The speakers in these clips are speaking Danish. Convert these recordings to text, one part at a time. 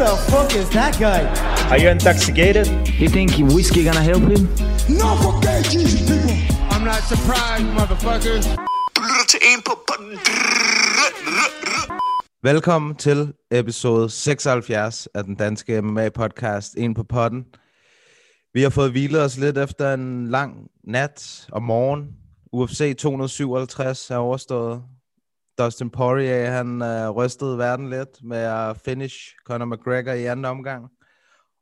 the fuck is that guy? Are you intoxicated? You think whiskey gonna help him? No fucking Jesus, people. I'm not surprised, motherfuckers. Du lytter til en på podden. Velkommen til episode 76 af den danske MMA-podcast En på potten. Vi har fået hvilet os lidt efter en lang nat og morgen. UFC 257 er overstået. Dustin Poirier, han øh, rystede verden lidt med at finish Conor McGregor i anden omgang.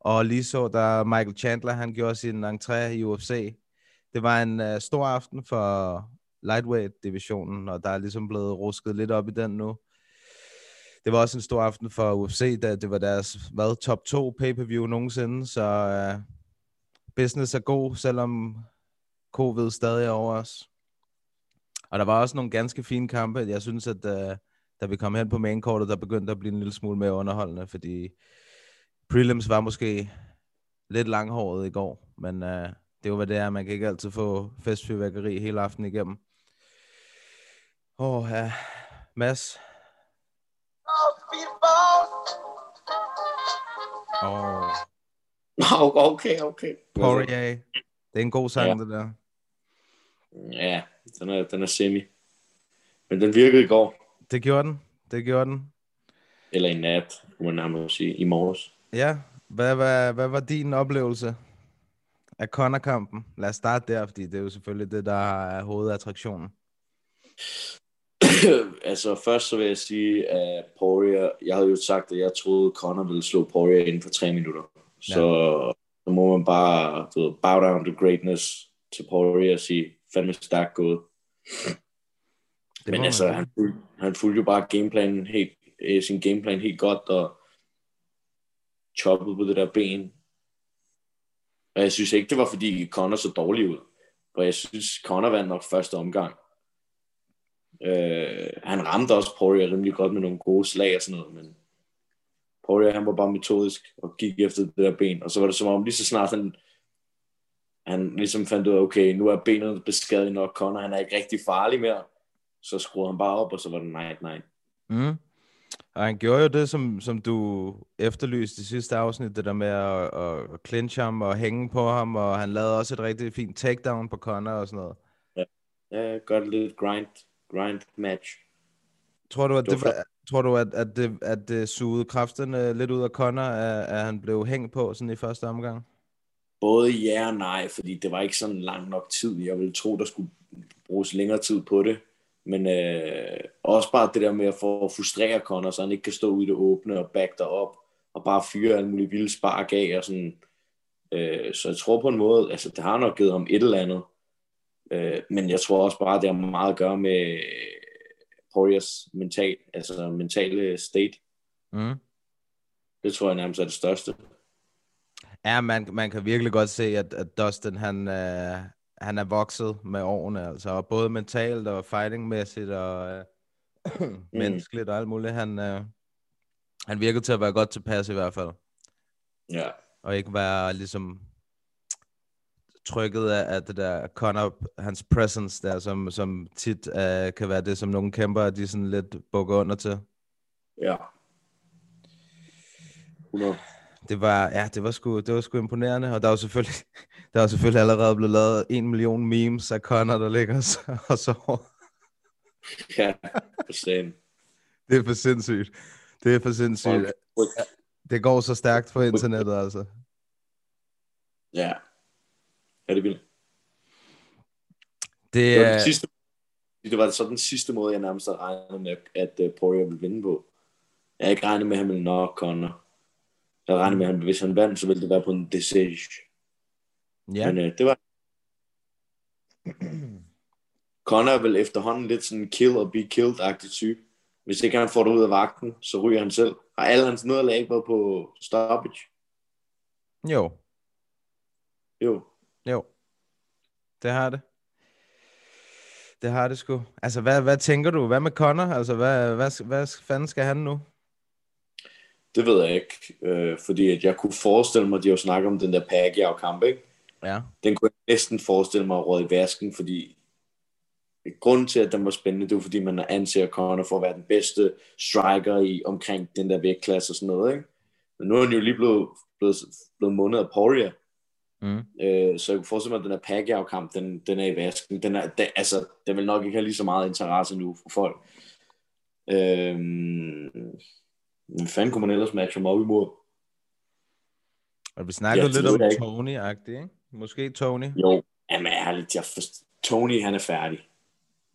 Og lige så, da Michael Chandler, han gjorde sin entré i UFC. Det var en øh, stor aften for lightweight-divisionen, og der er ligesom blevet rusket lidt op i den nu. Det var også en stor aften for UFC, da det var deres hvad, top 2 pay-per-view nogensinde, så øh, business er god, selvom covid stadig er over os. Og der var også nogle ganske fine kampe. Jeg synes, at uh, da vi kom hen på maincourtet, der begyndte at blive en lille smule mere underholdende, fordi prelims var måske lidt langhåret i går, men uh, det var hvad det er. Man kan ikke altid få festfyrværkeri hele aftenen igennem. Åh, oh, ja. Mads. Åh, oh, Okay, okay. Poirier. Det er en god sang, Ja. det der. Ja, den er, den er semi. Men den virkede i går. Det gjorde den. Det gjorde den. Eller i nat, kunne man nærmere sige. I morges. Ja, hvad, hvad, hvad var din oplevelse af Conor-kampen? Lad os starte der, fordi det er jo selvfølgelig det, der er hovedattraktionen. altså først så vil jeg sige, at Poirier, jeg havde jo sagt, at jeg troede, Conor ville slå Poirier inden for tre minutter. Så, så må man bare du ved, bow down to greatness til Poirier og sige, fandme stærkt gået. Det Men altså, han fulgte, han fulgte jo bare gameplanen helt, øh, sin gameplan helt godt, og choppede på det der ben. Og jeg synes ikke, det var fordi Conor så dårlig ud. For jeg synes, Conor vandt nok første omgang. Øh, han ramte også Poirier rimelig godt med nogle gode slag og sådan noget, men Poirier han var bare metodisk og gik efter det der ben, og så var det som om lige så snart han, han ligesom fandt ud af, okay, nu er benet beskadiget nok, Conor han er ikke rigtig farlig mere, så skruede han bare op, og så var det night night. Mm. Og han gjorde jo det, som, som du efterlyste i sidste afsnit, det der med at, at, clinch ham og hænge på ham, og han lavede også et rigtig fint takedown på Conor og sådan noget. Ja, godt lidt grind, grind match. Tror du, at Det var tror du, at, at, det, at det sugede kræfterne lidt ud af Conor, at, at han blev hængt på sådan i første omgang? Både ja og nej, fordi det var ikke sådan lang nok tid. Jeg ville tro, der skulle bruges længere tid på det. Men øh, også bare det der med at få frustrere Conor, så han ikke kan stå ude i det åbne og back op og bare fyre alle mulige vilde spark af. Og sådan. Øh, så jeg tror på en måde, altså det har nok givet ham et eller andet. Øh, men jeg tror også bare, det har meget at gøre med Poiriers mental, altså mentale state. Mm. Det tror jeg nærmest er det største. Ja, man, man kan virkelig godt se, at, at Dustin, han, øh, han er vokset med årene, altså, både mentalt og fightingmæssigt og øh, menneskeligt og alt muligt. Han, øh, han virkede til at være godt tilpas i hvert fald, Ja. og ikke være ligesom trykket af, af det der Conor, hans presence der, som, som tit øh, kan være det, som nogle kæmper, de sådan lidt bukker under til. Ja. 100. Det var, ja, det var sgu, det var sgu imponerende, og der var selvfølgelig, der var selvfølgelig allerede blevet lavet en million memes af Conor, der ligger så- og så. Ja, for satan. Det er for sindssygt. Det er for sindssygt. Det går så stærkt på internettet, altså. Ja. Ja, det vildt. Det Det var, den sidste, det var så den sidste måde, jeg nærmest havde regnet med, at uh, Poirier ville vinde på. Jeg havde ikke regnet med, at han ville nok Conor. Jeg regnet med, at han, hvis han vandt, så ville det være på en decision. ja, Men uh, det var... Conor er vel efterhånden lidt sådan en kill or be killed-agtig type. Hvis ikke han får det ud af vagten, så ryger han selv. Har alle hans nederlag ikke været på stoppage? jo, Jo. jo. Det har det. Det har det sgu. Altså, hvad, hvad tænker du? Hvad med Conor? Altså, hvad, hvad, hvad fanden skal han nu? Det ved jeg ikke, øh, fordi at jeg kunne forestille mig, at de jo snakket om den der Pacquiao-kamp, ikke? Ja. Den kunne jeg næsten forestille mig at råde i vasken, fordi grunden til, at den var spændende, det var fordi, man anser Conor for at være den bedste striker i omkring den der vægtklasse og sådan noget, ikke? Men nu er han jo lige blevet, blevet, blevet mundet af Poirier. Mm. Øh, så jeg kunne forestille mig, at den her Pacquiao-kamp, den, den er i vasken. Den, er, den, altså, den vil nok ikke have lige så meget interesse nu for folk. Øh, hvad fanden kunne man ellers matche ham op imod? Og vi snakkede Jeg lidt om. Tony-agtigt, ikke? Måske Tony. Jo, jamen ærligt, jeg forst... Tony han er færdig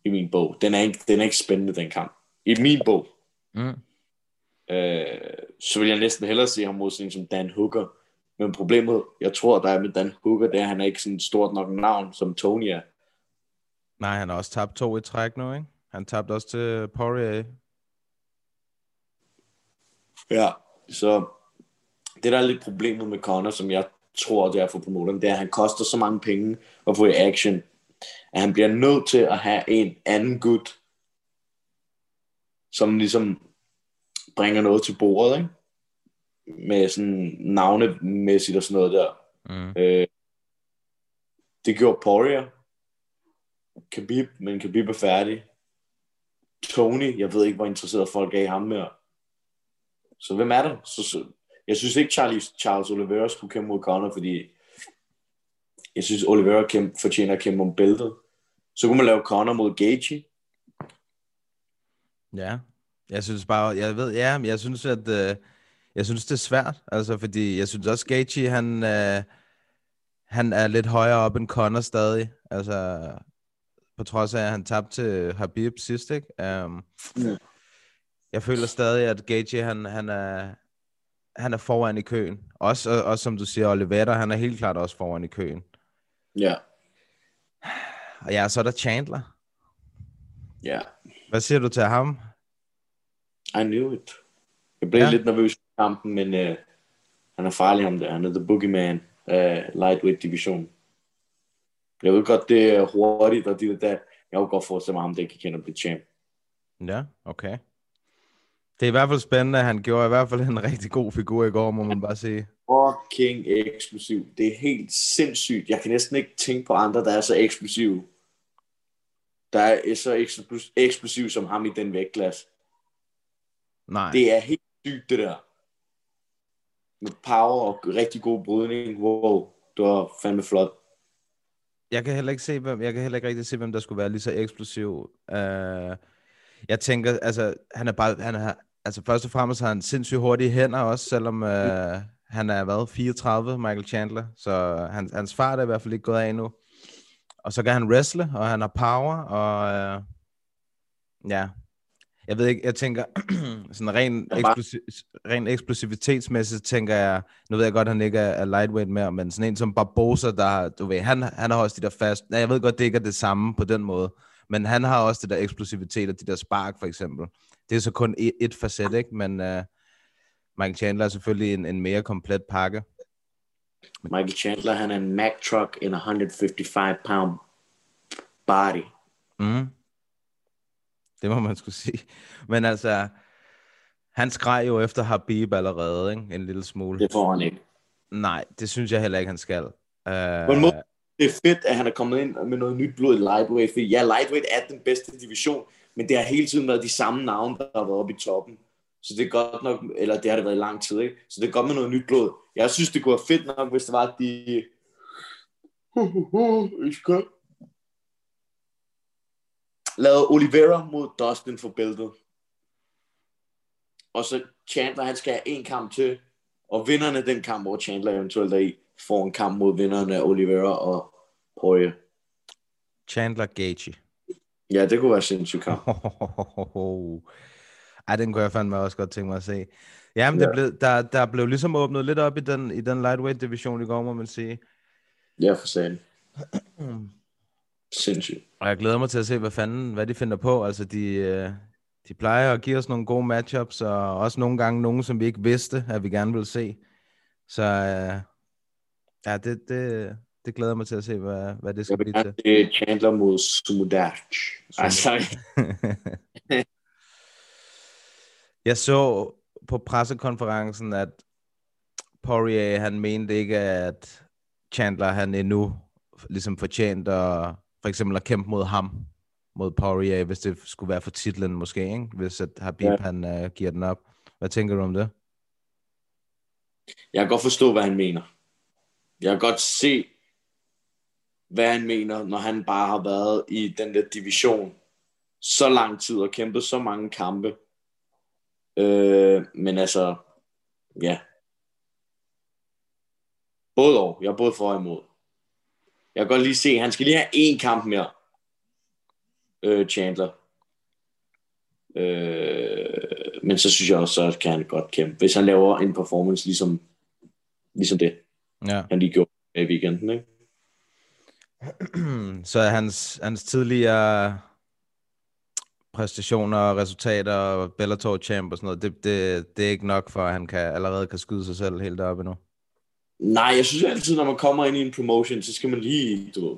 i min bog. Den er ikke, den er ikke spændende, den kamp. I min bog. Mm. Øh, så vil jeg næsten hellere se ham mod sådan som Dan Hooker. Men problemet, jeg tror, der er med Dan Hooker, det er, at han er ikke sådan et stort nok navn, som Tony er. Nej, han har også tabt to i træk nu, ikke? Han tabte også til Poirier. Ja, så det der er lidt problemet med Conor, som jeg tror, det er for promoteren, det er, at han koster så mange penge at få i action, at han bliver nødt til at have en anden gut, som ligesom bringer noget til bordet, ikke? Med sådan navnemæssigt og sådan noget der. Mm. Øh, det gjorde Poirier. Khabib, men Khabib er færdig. Tony, jeg ved ikke, hvor interesseret folk er i ham mere. Så hvem er der? Så, så, jeg synes ikke, Charles, Charles Oliveira skulle kæmpe mod Conor, fordi jeg synes, Oliveira kæmpe, fortjener at kæmpe om bæltet. Så kunne man lave Conor mod Gaethje. Ja, jeg synes bare, jeg ved, ja, men jeg synes, at øh, jeg synes, det er svært, altså, fordi jeg synes også, Gaethje, han, øh, han er lidt højere op end Conor stadig, altså, på trods af, at han tabte til Habib sidst, ikke? Um, Ja. Jeg føler stadig, at Gaethje, han, han er, han er foran i køen. Også, og, også som du siger, Oliveira, han er helt klart også foran i køen. Ja, Og ja, så er der Chandler. ja. Hvad siger du til ham? I knew it. Jeg blev Ja. lidt nervøs i kampen, men uh, han er farlig ham der. Han er the boogeyman af uh, lightweight division. Jeg ved godt, det er hurtigt, og det er der. Jeg kunne godt forestille mig, at ham det kan kende at blive champ. Ja, okay. Det er i hvert fald spændende. Han gjorde i hvert fald en rigtig god figur i går, må man bare sige. Fucking eksplosiv. Det er helt sindssygt. Jeg kan næsten ikke tænke på andre, der er så eksplosive. Der er så eksplos- eksplosiv som ham i den vægtklasse. Nej, Det er helt sygt, det der. Med power og rigtig god brydning. Wow, det var fandme flot. jeg kan heller ikke se, hvem, jeg kan heller ikke rigtig se, hvem der skulle være lige så eksplosiv. Uh, jeg tænker, altså, han er bare, han er, altså først og fremmest har han sindssygt hurtige hænder også, selvom uh, han er, hvad, 34, Michael Chandler, så han, hans fart er i hvert fald ikke gået af endnu. Og så kan han wrestle, og han har power, og uh, ja, jeg ved ikke, jeg tænker, sådan ren, eksplosi- ren eksplosivitetsmæssigt tænker jeg, nu ved jeg godt, at han ikke er, er lightweight mere, men sådan en som Barbosa, der, du ved, han, han har også de der fast, nej, jeg ved godt, det ikke er det samme på den måde, men han har også det der eksplosivitet og de der spark, for eksempel. Det er så kun et, et facet, ikke? Men uh, Michael Chandler er selvfølgelig en, en mere komplet pakke. Michael Chandler, han er en Mack truck in a 155 pound body. Mm. Det må man skulle sige. Men altså, han skreg jo efter Habib allerede, ikke? En lille smule. Det får han ikke. Nej, det synes jeg heller ikke, han skal. Uh, På en måde, det er fedt, at han er kommet ind med noget nyt blod i lightweight, fordi ja, lightweight er den bedste division, men det har hele tiden været de samme navne, der har været oppe i toppen. Så det er godt nok, eller det har det været i lang tid, ikke? Så det er godt med noget nyt blod. Jeg synes, det kunne være fedt nok, hvis det var, at de... Lavede Oliveira mod Dustin for bæltet. Og så Chandler, han skal have en kamp til, og vinderne af den kamp, hvor Chandler eventuelt er i, får en kamp mod vinderne Oliveira og Poirier. Chandler Gaethje. Ja, det kunne være sindssygt kamp. Ej, den kunne jeg fandme også godt tænke mig at se. Jamen, det Ja. blev, der, der blev ligesom åbnet lidt op i den, i den lightweight division i går, må man sige. Ja, for sagen. Sindssygt. Og jeg glæder mig til at se, hvad fanden, hvad de finder på. Altså, de, øh, de plejer at give os nogle gode matchups, og også nogle gange nogen, som vi ikke vidste, at vi gerne ville se. Så øh, ja, det, det, det glæder mig til at se, hvad, hvad det skal blive til. se Chandler mod Sumudac. Altså, jeg så på pressekonferencen, at Poirier, han mente ikke, at Chandler, han endnu ligesom fortjent at for eksempel at kæmpe mod ham, mod Poirier, hvis det skulle være for titlen måske, ikke? hvis at Habib. Ja. han uh, giver den op. Hvad tænker du om det? Jeg kan godt forstå, hvad han mener. Jeg kan godt se, hvad han mener, når han bare har været i den der division så lang tid og kæmpet så mange kampe. Øh, men altså, ja. Både og. Jeg er både for og imod. Jeg kan godt lige se, han skal lige have én kamp mere. Øh, Chandler. Øh, men så synes jeg også, så kan han godt kæmpe. Hvis han laver en performance ligesom, ligesom det, Ja. han lige gjorde i weekenden. Ikke? Så hans, hans tidligere præstationer og resultater og Bellator champ og sådan noget, det, det, det er ikke nok for, at han kan, allerede kan skyde sig selv helt op endnu. Nej, jeg synes altid, når man kommer ind i en promotion, så skal man lige, du ved,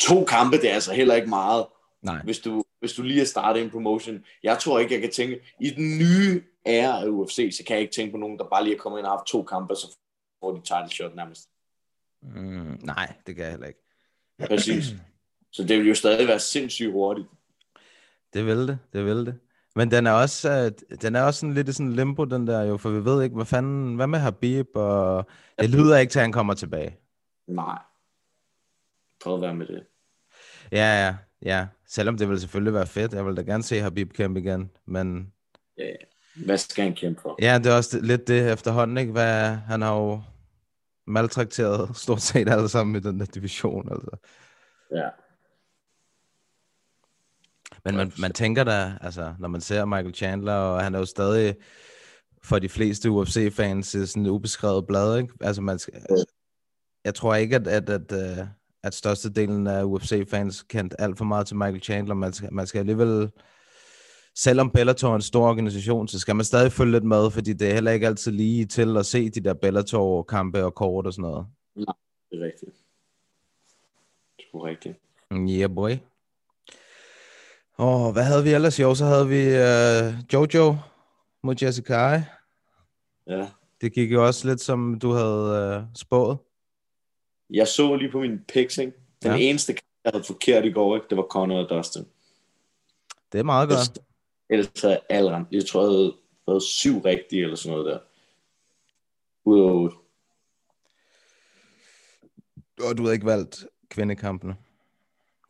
to kampe, det er altså heller ikke meget, Nej. hvis du, hvis du lige er startet en promotion. Jeg tror ikke, jeg kan tænke, i den nye æra af UFC, så kan jeg ikke tænke på nogen, der bare lige er kommet ind og haft to kampe, så får de title shot nærmest. Mm, nej, det kan jeg heller ikke. Præcis. Så det vil jo stadig være sindssygt hurtigt. Det vil det, det vil det. Men den er også, øh, den er også sådan lidt i sådan limbo, den der jo, for vi ved ikke, hvad fanden, hvad med Habib, og det lyder ikke til, at han kommer tilbage. Nej. Prøv at være med det. Ja, ja, ja. Selvom det vil selvfølgelig være fedt. Jeg vil da gerne se Habib kæmpe igen, men Ja, hvad skal han kæmpe for? ja, det er også lidt det efterhånden, ikke? Hvad, han har jo maltrakteret stort set alle sammen i den der division, altså. Ja. Men man, man tænker da, altså, når man ser Michael Chandler, og han er jo stadig for de fleste UFC-fans øh, sådan et ubeskrevet blad, ikke? Altså, man skal, jeg tror ikke, at, at, at, at, at størstedelen af UFC-fans kendte alt for meget til Michael Chandler. Man skal, man skal alligevel, selvom Bellator er en stor organisation, så skal man stadig følge lidt med, fordi det er heller ikke altid lige til at se de der Bellator-kampe og kort og sådan noget. Det er rigtigt. Det er rigtigt. Yeah, boy. Åh, oh, hvad havde vi ellers? Jo, så havde vi uh, Jojo mod Jessica Ai. Ja. Det gik jo også lidt, som du havde uh, spået. Jeg så lige på min picks, ikke? Den ja. eneste kamp, jeg havde forkert i går, ikke? det var Conor og Dustin. Det er meget godt. Ellers er alle ramt. Jeg tror, jeg havde været syv rigtige, eller sådan noget der. Ud af otte. Og du havde ikke valgt kvindekampene.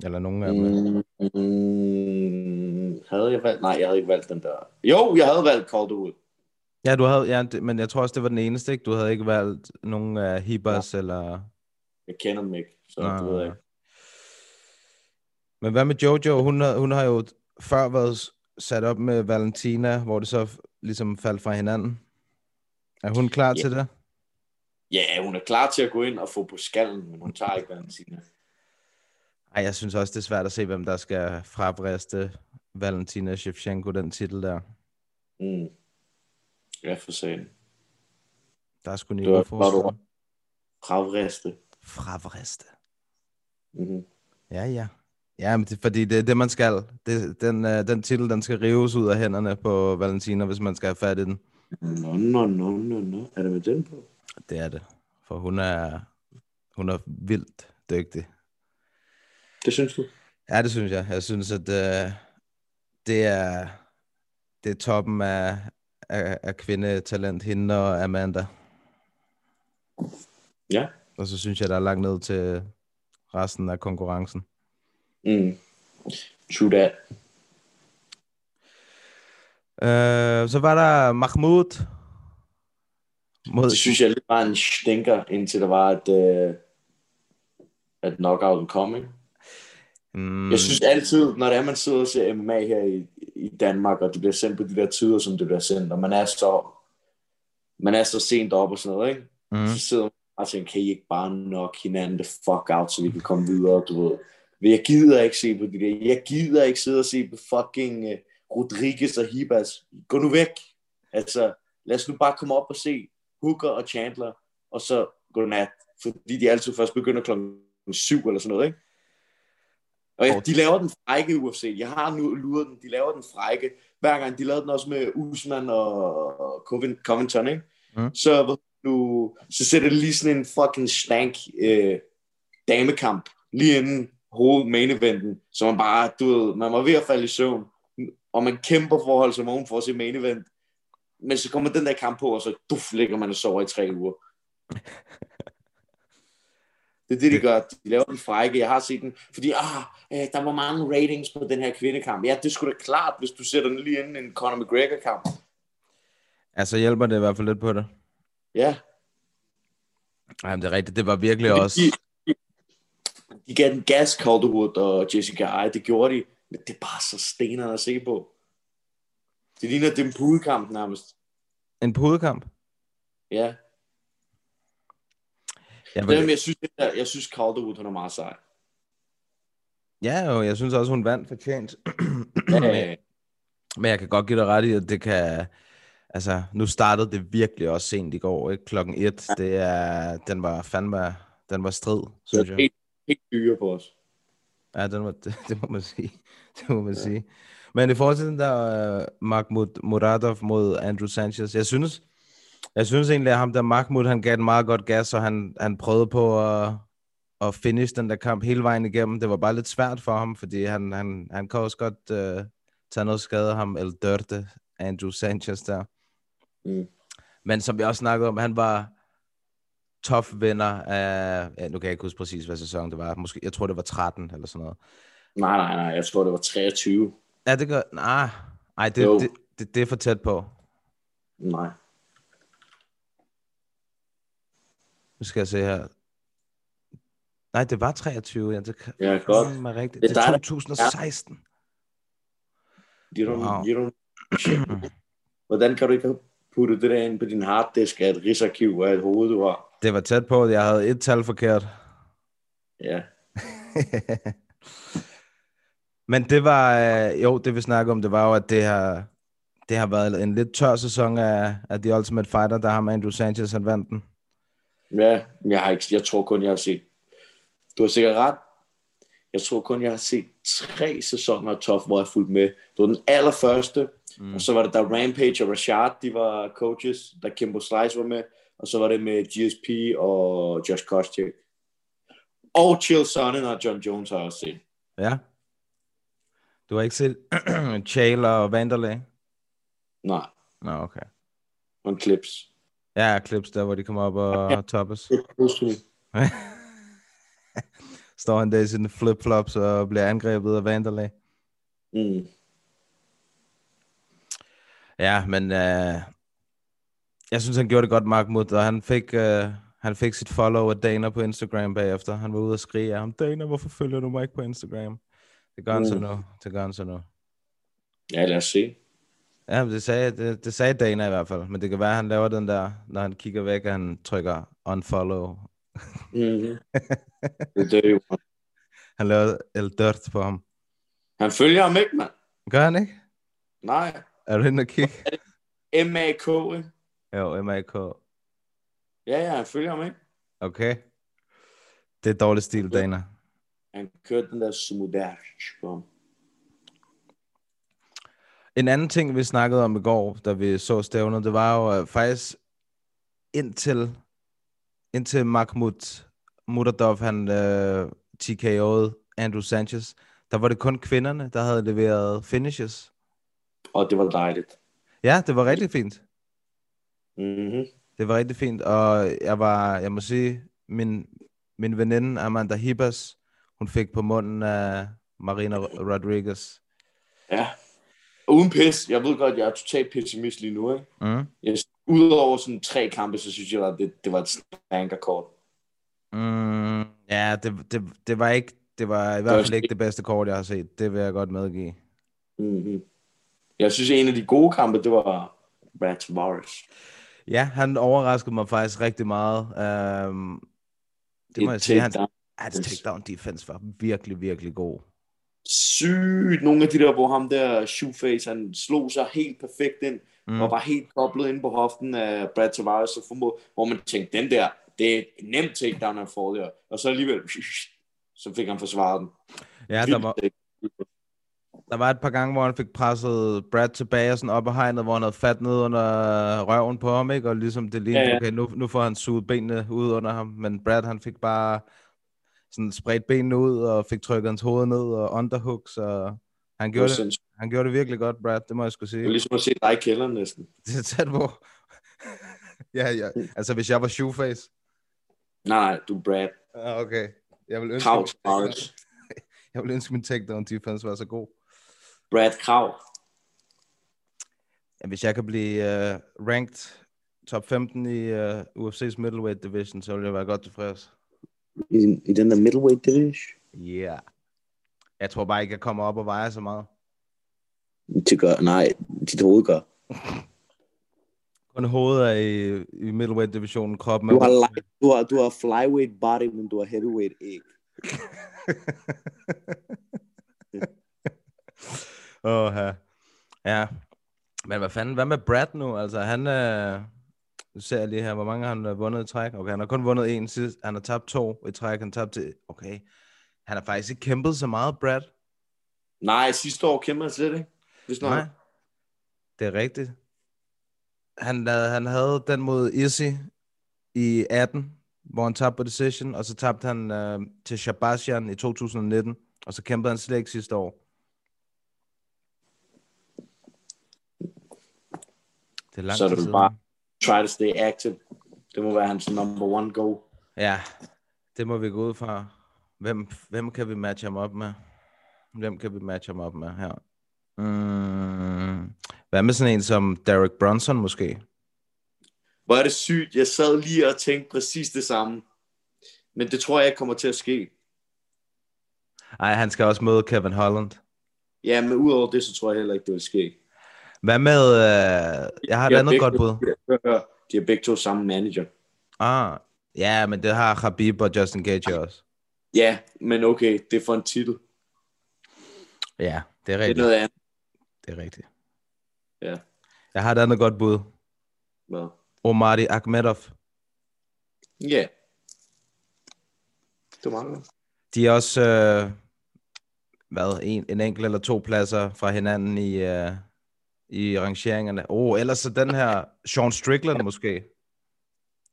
Eller nogen af dem. Mm. Havde jeg valgt? Nej, jeg havde ikke valgt den der. Jo, jeg havde valgt Calderwood. Ja, du havde, ja, det, men jeg tror også, det var den eneste, ikke? Du havde ikke valgt nogen af Hibas ja. eller... Jeg kender dem ikke, så Nej, det ved jeg ikke. Men hvad med Jojo? Hun har, hun har jo før været sat op med Valentina, hvor det så ligesom faldt fra hinanden. Er hun klar Ja. til det? Ja, hun er klar til at gå ind og få på skallen, men hun tager ikke Valentina. Ej, jeg synes også, det er svært at se, hvem der skal frabriste Valentina Shevchenko den titel der. Mm. Ja, for sagen. Der er sgu niveau var forskel. du- Fravriste. Frabriste. Mm-hmm. Ja, ja. Ja, men det, fordi det er det, man skal. Det, den, uh, den titel, den skal rives ud af hænderne på Valentina, hvis man skal have fat i den. Nå, nå, nå, nå, nå. Er det med den på? Det er det. For hun er, hun er vildt dygtig. Det synes du? Ja, det synes jeg. Jeg synes, at uh, det er det er toppen af, af, af kvindetalent, hende og Amanda. Ja. Og så synes jeg, der er langt ned til resten af konkurrencen. Mm. True that. Uh, så var der Mahmoud. Mod, Det synes jeg lidt var en stinker, indtil der var et, øh, at knockouten kom, ikke? mm, Jeg synes altid, når det er, man sidder og ser MMA her i, i Danmark, og det bliver sendt på de der tider, som det bliver sendt, og man er så, man er så sent op og sådan noget, ikke? mm, Så sidder man og tænker, kan I ikke bare nok hinanden the fuck out, så vi kan komme videre, du ved. Men jeg gider ikke se på de der, jeg gider ikke sidde og se på fucking uh, Rodriguez og Hibas. Gå nu væk. Altså, lad os nu bare komme op og se Hooker og Chandler, og så godnat. Fordi de altid først begynder klokken syv eller sådan noget, ikke? Og ja, de laver den frække UFC. Jeg har nu luret den. De laver den frække. Hver gang de lavede den også med Usman og Covin- Covington, ikke? Mm. Så, nu, så sætter det lige sådan en fucking stank øh, damekamp lige inden main eventen, så man bare, du ved, man var ved at falde i søvn, og man kæmper for at holde sig vågen for at se main event, men så kommer den der kamp på, og så duf, ligger man og sover i tre uger. Det er det, de gør. De laver den frække. Jeg har set den, fordi ah, øh, der var mange ratings på den her kvindekamp. Ja, det skulle da klart, hvis du sætter den lige inden en Conor McGregor-kamp. Altså hjælper det i hvert fald lidt på det. Ja, Ej, men det er rigtigt. Det var virkelig Men også... De, gav den gas, Calderwood og Jessica Eye. Det gjorde de. Men det er bare så stenerne at se på. Det ligner den pudekamp nærmest. En pudekamp. Ja. Jeg, vil... jeg synes, jeg, jeg synes Calderwood, hun er meget sej. Ja, jo, jeg synes også, hun vandt fortjent. Ja, Men jeg kan godt give dig ret i, at det kan... Altså, nu startede det virkelig også sent i går, ikke? Klokken et. Det er... Den var fandme... Den var strid, synes jeg. Helt, dyre på os. Ja, den var, det, det må man sige. Det må man ja. sige. Men i forhold til den der uh, Mahmoud Muradov mod Andrew Sanchez, jeg synes, jeg synes egentlig, at ham der Mahmoud, han gav den meget godt gas, og han, han prøvede på at, at finish den der kamp hele vejen igennem. Det var bare lidt svært for ham, fordi han, han, han kan også godt uh, tage noget skade ham, El Dørte, Andrew Sanchez der. Mm. Men som vi også snakkede om, han var tough vinder af, ja, nu kan jeg ikke huske præcis, hvad sæson det var. Måske, jeg tror, det var 13 eller sådan noget. Nej, nej, nej. Jeg tror, det var 23. Ja, det gør... Nej, nej det, det, det, det er for tæt på. Nej. Nu skal jeg se her. Nej, det var 23. Ja, det Ja, godt. fandme rigtigt. Det er Det er dig, der- 2016. You don't, Wow. you don't... Hvordan kan du ikke have puttet det der ind på din harddisk af et rigsarkiv af et hoved, du har? Det var tæt på, at jeg havde et tal forkert. Ja. Men det var, øh, jo, det vi snakker om, det var jo, at det har, det har været en lidt tør sæson af, af The Ultimate Fighter, der har med Andrew Sanchez, han vandt den. Ja, jeg, har ikke, jeg tror kun, jeg har set... Du har sikkert ret. Jeg tror kun, jeg har set tre sæsoner af Tough, hvor jeg fulgte med. Det var den allerførste, mm. og så var det der Rampage og Rashad, de var coaches, der Kimbo Slice var med, og så var det med GSP og Josh Koscheck. Og Chill Sonnen og John Jones har jeg også set. Ja. Du har ikke set Chael og Vanderlei? Nej, Nå, okay. on clips. Ja, clips der, hvor de kommer op og toppes. Står han der i sine flip-flops og bliver angrebet af Vanderlei. Mm. Ja, men uh, jeg synes, han gjorde det godt, Mahmoud, og han fik, uh, han fik sit follow af Dana på Instagram bagefter. Han var ude og skrige af ham, Dana, hvorfor følger du mig ikke på Instagram? Det gør han så Mm. nu. Det gør han så nu. Ja, lad os se. Ja, det sagde, det, det sagde Dana i hvert fald. Men det kan være, at han laver den der, når han kigger væk, at han trykker unfollow. Mm-hmm. det er jo. Han laver El Dirt på ham. Han følger ham ikke, mand. Gør han ikke? Nej. Er du inde og kigge? M-A-K, ikke? Jo, MAK. Ja, ja, han følger ham ikke. Okay. Det er dårlig stil, Dana. Han kørte den der smudage på. En anden ting, vi snakkede om i går, da vi så stævnet, det var jo øh, faktisk indtil, indtil Mahmoud Muradov, han øh, TKO'ede Andrew Sanchez, der var det kun kvinderne, der havde leveret finishes. Og det var dejligt. Ja, det var rigtig fint. Mm-hmm. Det var rigtig fint, og jeg var, jeg må sige, min, min veninde Amanda Hibas, hun fik på munden af Marina Rodriguez. Ja. Uden pis. Jeg ved godt, jeg er totalt pessimist lige nu, ikke? Mm. Jeg, udover sådan tre kampe, så synes jeg, at det, det var et stankerkort. Mm, ja, det, det, det var ikke, det var i hvert fald ikke det bedste kort, jeg har set. Det vil jeg godt medgive. Mm-hmm. Jeg synes, at en af de gode kampe, det var Brad Tavares. Ja, han overraskede mig faktisk rigtig meget. Um, det må Et jeg sige. Hans, hans takedown defense var virkelig, virkelig god. Sygt. Nogle af de der, hvor ham der Shoeface, han slog sig helt perfekt ind, mm. og var helt koblet ind på hoften af Brad Tavares, så formod, hvor man tænkte, den der, det er et nemt takedown, han får der. Og så alligevel, så fik han forsvaret den. Ja, der var, der var et par gange, hvor han fik presset Brad tilbage sådan op ad hegnet, hvor han havde fat ned under røven på ham, ikke? Og ligesom det lignede, Ja, ja. okay, nu, nu får han suget benene ud under ham. Men Brad, han fik bare sådan spredt benene ud, og fik trykket hans hoved ned, og underhooks, og han Det gjorde det, sindssygt. han gjorde det virkelig godt, Brad, det må jeg skulle sige. Det var ligesom at se dig i kælderen næsten. Det er tæt på. ja, ja. Altså, hvis jeg var shoeface, Nej, nej, du er Brad. Ah, okay. Jeg vil ønske, Tavares. jeg vil ønske min takedown defense var så god. Brad Krav. Ja, hvis jeg kan blive uh, ranked top 15 i uh, UFC's middleweight division, så vil jeg være godt tilfreds. I, i den der middleweight division. Yeah. Jeg tror bare ikke, jeg kommer op og vejer så meget. Det gør, nej, dit hoved gør. Kun hovedet er i, i middleweight divisionen, kroppen. Du har, light, du, har, du har flyweight body, men du har heavyweight æg. Åh, ja. ja. Men hvad fanden, hvad med Brad nu? Altså, han øh, nu ser jeg lige her, hvor mange har han øh, vundet i træk? Okay, han har kun vundet en sidst. Han har tabt to i træk. Han tabt til... Okay. Han har faktisk ikke kæmpet så meget, Brad. Nej, sidste år kæmper han slet ikke. Hvis Nej. Det er rigtigt. Han, havde- han havde den mod Izzy i 18, hvor han tabte på decision, og så tabte han øh, til Shabashian i 2019, og så kæmpede han slet ikke sidste år. Det er lang Så er det siden. bare try to stay active. Det må være hans number one goal. Ja, det må vi gå ud fra. Hvem, hvem kan vi matche ham op med? Hvem kan vi matche ham op med her? Mm, hvad med sådan en som Derek Brunson måske? Hvor er det sygt. Jeg sad lige og tænkte præcis det samme. Men det tror jeg ikke kommer til at ske. Ej, han skal også møde Kevin Holland. Ja, men udover det, så tror jeg heller ikke, det vil ske. Hvad med, øh, jeg har et andet godt bud. De har begge to samme manager. Ah, ja, men det har Khabib og Justin Gage også. Ja, men okay, det er for en titel. Ja, det er Det er rigtigt. noget andet. Det er rigtigt. Ja. Jeg har et andet godt bud. Hvad? Omari Akhmedov. Ja. Det var. De er også, øh, hvad, en, en enkelt eller to pladser fra hinanden i, øh, i rangeringerne. Oh, ellers så den her Sean Strickland måske.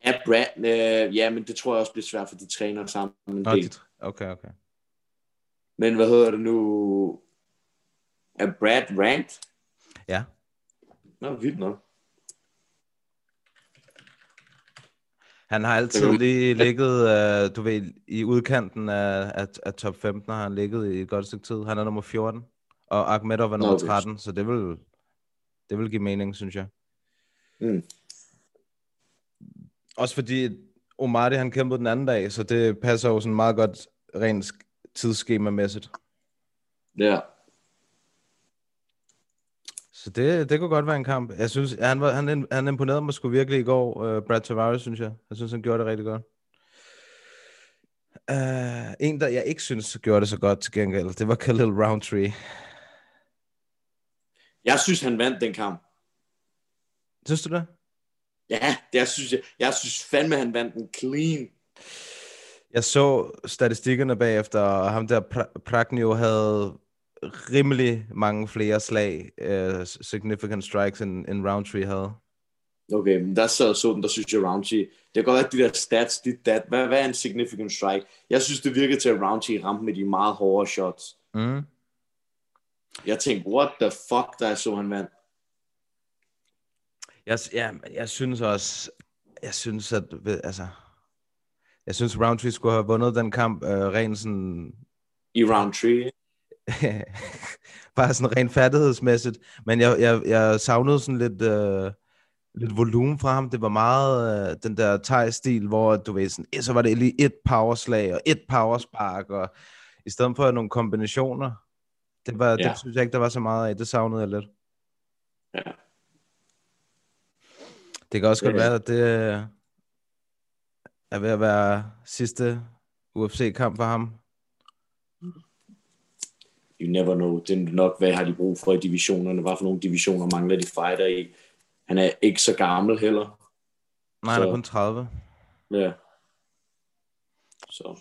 Ja, Brad, øh, ja, men det tror jeg også bliver svært, for de træner sammen en Nå, del. de, okay, okay. Men hvad hedder det nu? Er Brad ranked? Ja. Nå, vildt nok. Han har altid lige ligget, øh, du ved, i udkanten af, af, af top 15 har han ligget i et godt stykke tid. Han er nummer 14, og Akhmedov er nummer okay. 13, så det vil, det vil give mening, synes jeg. Mm. Også fordi Omari han kæmpede den anden dag, så det passer jo sådan meget godt rent sk- tidsskemamæssigt. Ja. Så det, det kunne godt være en kamp. Jeg synes, han, var, han, han imponerede mig sgu virkelig i går, uh, Brad Tavares, synes jeg. Jeg synes, han gjorde det rigtig godt. Uh, en, der jeg ikke synes gjorde det så godt til gengæld, det var Khalil Roundtree. Jeg synes, han vandt den kamp. Synes du det? Ja, det jeg synes jeg. Jeg synes fandme, han vandt den clean. Jeg så statistikkerne bagefter, og ham der pra- Pragnio havde rimelig mange flere slag, uh, significant strikes, end, end Roundtree havde. Okay, men der sad så den, der synes jeg Roundtree. Det kan godt være, at de der stats, dit dat. Hvad, hvad er en significant strike? Jeg synes, det virkede til, at Roundtree ramte med de meget hårde shots. Mm. Jeg tænkte, what the fuck, der så han vandt. Jeg, ja, jeg synes også, jeg synes, at, ved- altså, jeg synes, Roundtree skulle have vundet den kamp øh, rent sådan, I Roundtree. bare sådan rent færdighedsmæssigt, men jeg, jeg, jeg savnede sådan lidt, øh, lidt volumen fra ham. Det var meget øh, den der thai-stil, hvor du ved, sådan, eh, så var det lige et powerslag og et powerspark, og i stedet for nogle kombinationer, det, var, ja. Det synes jeg ikke, der var så meget af. Det savnede jeg lidt. Ja. Det kan også godt Ja. være, at det øh, er ved at være sidste UFC-kamp for ham. You never know. Det er nok, hvad har de brug for i divisionerne? Hvad for nogle divisioner mangler de fighter i? Han er ikke så gammel heller. Nej, han er Så- kun 30. Ja. Så,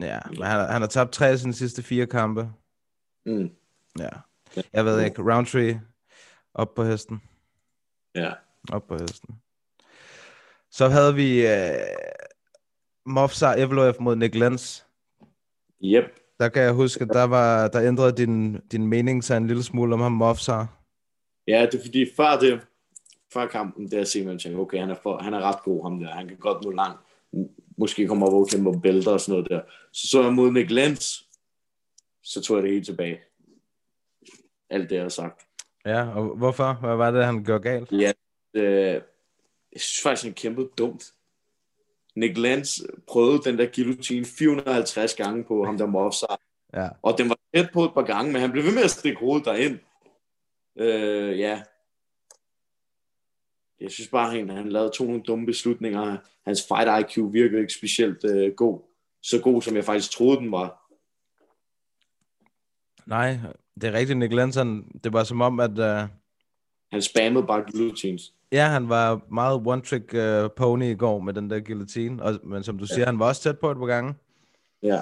Ja, men han, han har tabt tre af sine sidste fire kampe. Mm, Ja. Jeg ved ikke, Roundtree op på hesten. ja. Op på hesten. Så havde vi øh, Mofsar Evloev mod Nick Lenz. Yep. Der kan jeg huske, at der, var, der ændrede din, din mening sig en lille smule om ham Mofsar. Ja, det er fordi før det, før kampen, der ser man tænker, okay, han er, for, han er ret god, ham der. Han kan godt nå langt. måske kommer op og kæmper bælter og sådan noget der. Så så jeg mod Nick Lenz, så tog jeg det helt tilbage. Alt det, jeg har sagt. Ja, og hvorfor? Hvad var det, han gjorde galt? Ja, øh, jeg synes faktisk, han kæmpede dumt. Nick Lenz prøvede den der guillotine 450 gange på ham, der var offside. Ja. Og den var tæt på et par gange, men han blev ved med at stikke hovedet derind. Øh, ja. Jeg synes bare, han, han lavede to nogle dumme beslutninger. Hans fight IQ virkede ikke specielt øh, god. Så god, som jeg faktisk troede, den var. Nej, det er rigtigt, Nick Lenson. Det var som om, at uh, Han spammede bare guillotines. ja, han var meget one-trick uh, pony i går med den der guillotine. Og, men som du siger, han var også tæt på et par gange. Ja.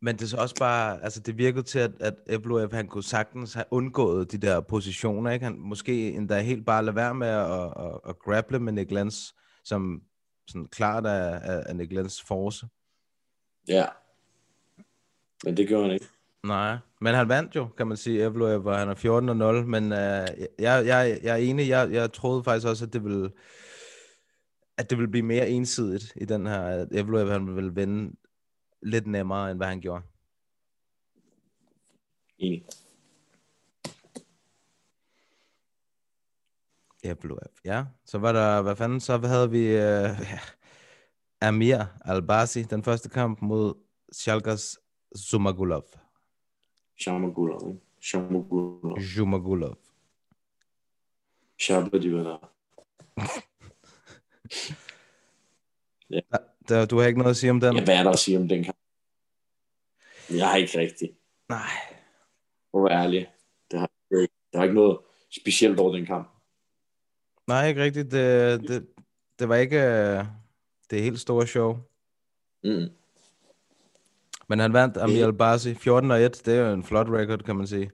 Men det er så også bare, altså det virkede til, at, at Evloev, han kunne sagtens have undgået de der positioner, ikke? Han måske endda helt bare lade være med at, at, at, at grapple med Nick Lenz, som sådan klart af, af, af Nick Lenz force. Ja. Men det gjorde han ikke. Nej, men han vandt jo, kan man sige, Evloev, og han er 14-0, men uh, jeg, jeg, jeg er enig, jeg, jeg troede faktisk også, at det ville, at det ville blive mere ensidigt i den her, at Evloev han ville vinde lidt nemmere, end hvad han gjorde. Enig. Evloev, ja. Så var der, hvad fanden, så havde vi uh, ja, Amir Albasi, den første kamp mod Shalkas Zumagulov. Shamagulov. ikke? Shamagulov. Zumagulov. Shabba de var der. Der, du har ikke noget at sige om den? Ja, hvad er der at sige om den kamp? Jeg har ikke rigtigt. Nej. At være ærlig. Det har, der har ikke noget specielt over den kamp. Nej, ikke rigtigt. Det, det, det var ikke øh, det helt store show. Mm. Men han vandt Amir Albasi 14 og 1. Det er jo en flot record, kan man sige.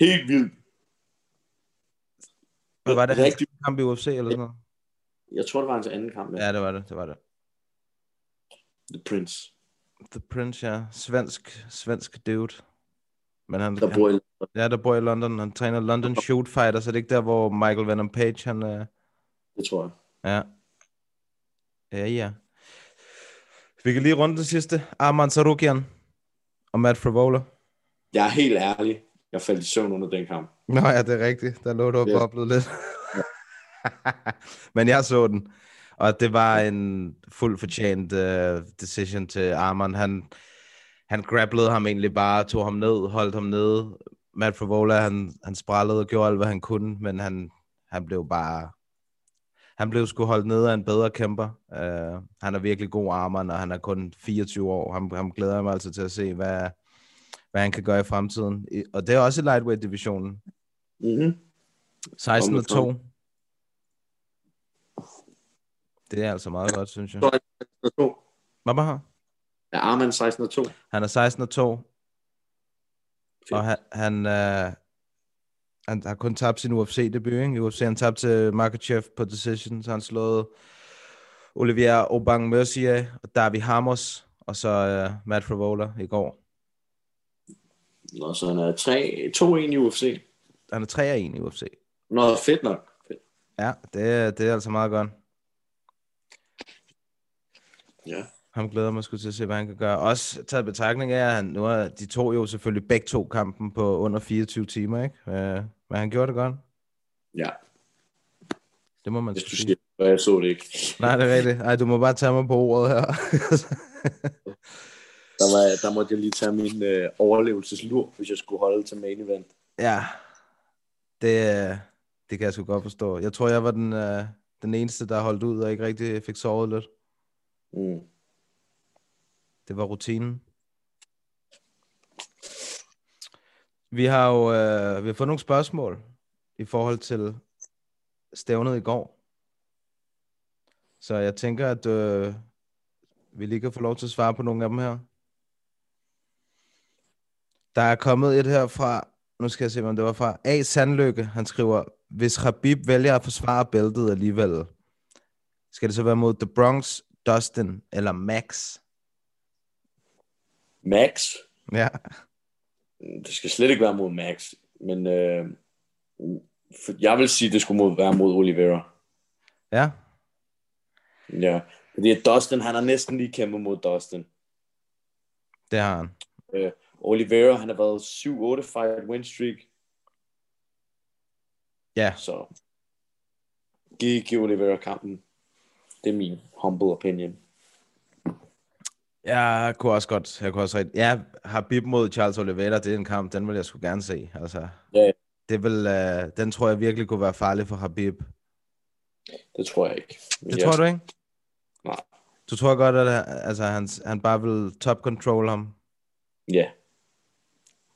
Helt vildt. Hvad var det? Hans Rigtig. kamp i UFC eller sådan noget? Jeg tror, det var hans anden kamp. Ja. Ja, det var det. Det var det. The Prince. The Prince, ja. Svensk, svensk dude. Men han, Der bor i han, ja, der bor i London. Han træner London Shoot Fighter, så det er ikke der, hvor Michael Venom Page, han... Øh, Det tror jeg. ja. Ja, ja. Vi kan lige runde det sidste. Arman Sarukian og Matt Frivola. Jeg er helt ærlig. Jeg faldt i søvn under den kamp. Nå ja, det er rigtigt. Der lå du og boblede lidt. Men jeg så den, og det var en fuldt fortjent uh, decision til Arman. Han, han grapplede ham egentlig bare, tog ham ned, holdt ham nede. Matt Frivola, han, han sprallede og gjorde alt, hvad han kunne, men han, han blev bare... Han blev sgu holdt nede af en bedre kæmper. Uh, han er virkelig god Arman, og han er kun 24 år. Han, han glæder jeg mig altså til at se, hvad, hvad han kan gøre i fremtiden. I- Og det er også i lightweight-divisionen. Mm-hmm. 16 og 2. Omikron. Det er altså meget godt, synes jeg. Hvad var han? Er Arman 16 og 2? Han er 16 og 2. Fedt. Og han, han, øh, han har kun tabt sin UFC-debut. Ikke? UFC han tabte til Makachev på decision, så han slået Olivier Obang Mercier og Davi Hamos, og så øh, Matt Frivola i går. Nå, så han er 3, 2-1 i UFC. Han er 3 af 1 i UFC. Nå, fedt nok. Fedt. Ja, det, er- det er altså meget godt. Ja. Ham glæder mig sgu til at se, hvad han kan gøre. Også taget betragtning af, at han, nu er, de to jo selvfølgelig begge to kampen på under 24 timer, ikke? Øh, men han gjorde det godt. ja, Det må man hvis du sige. siger, jeg så det ikke. Nej, det er rigtigt. Ej, du må bare tage mig på ordet her. Der, var, der måtte jeg lige tage min øh, overlevelseslur, hvis jeg skulle holde til main event. ja, det, øh, det kan jeg sgu godt forstå. Jeg tror, jeg var den, øh, den eneste, der holdt ud og ikke rigtig fik sovet lidt. Mm. Det var rutinen. Vi har jo øh, vi har fået nogle spørgsmål i forhold til stævnet i går. Så jeg tænker, at øh, vi lige kan få lov til at svare på nogle af dem her. Der er kommet et her fra, nu skal jeg se, om det var fra A. Sandlykke. Han skriver, hvis Habib vælger at forsvare bæltet alligevel, skal det så være mod The Bronx, Dustin eller Max? Max? Ja. Det skal slet ikke være mod Max, men øh, for jeg vil sige, det skulle mod, være mod Oliveira. Ja. Ja, fordi Dustin, han har næsten lige kæmpet mod Dustin. Det har han. Øh, Oliveira, han har været 7-8 fight win streak, Ja, så giv, giv Oliveira kampen. Det er min humble opinion. Jeg kunne også godt, jeg kunne også rigtig, ja, Habib mod Charles Oliveira, det er en kamp, den vil jeg sgu gerne se. Altså, Ja, det vil, uh, den tror jeg virkelig kunne være farlig for Habib. det tror jeg ikke. Men Det jeg- tror du ikke? Nej. Du tror godt, at altså, han, han bare vil top control ham? Ja,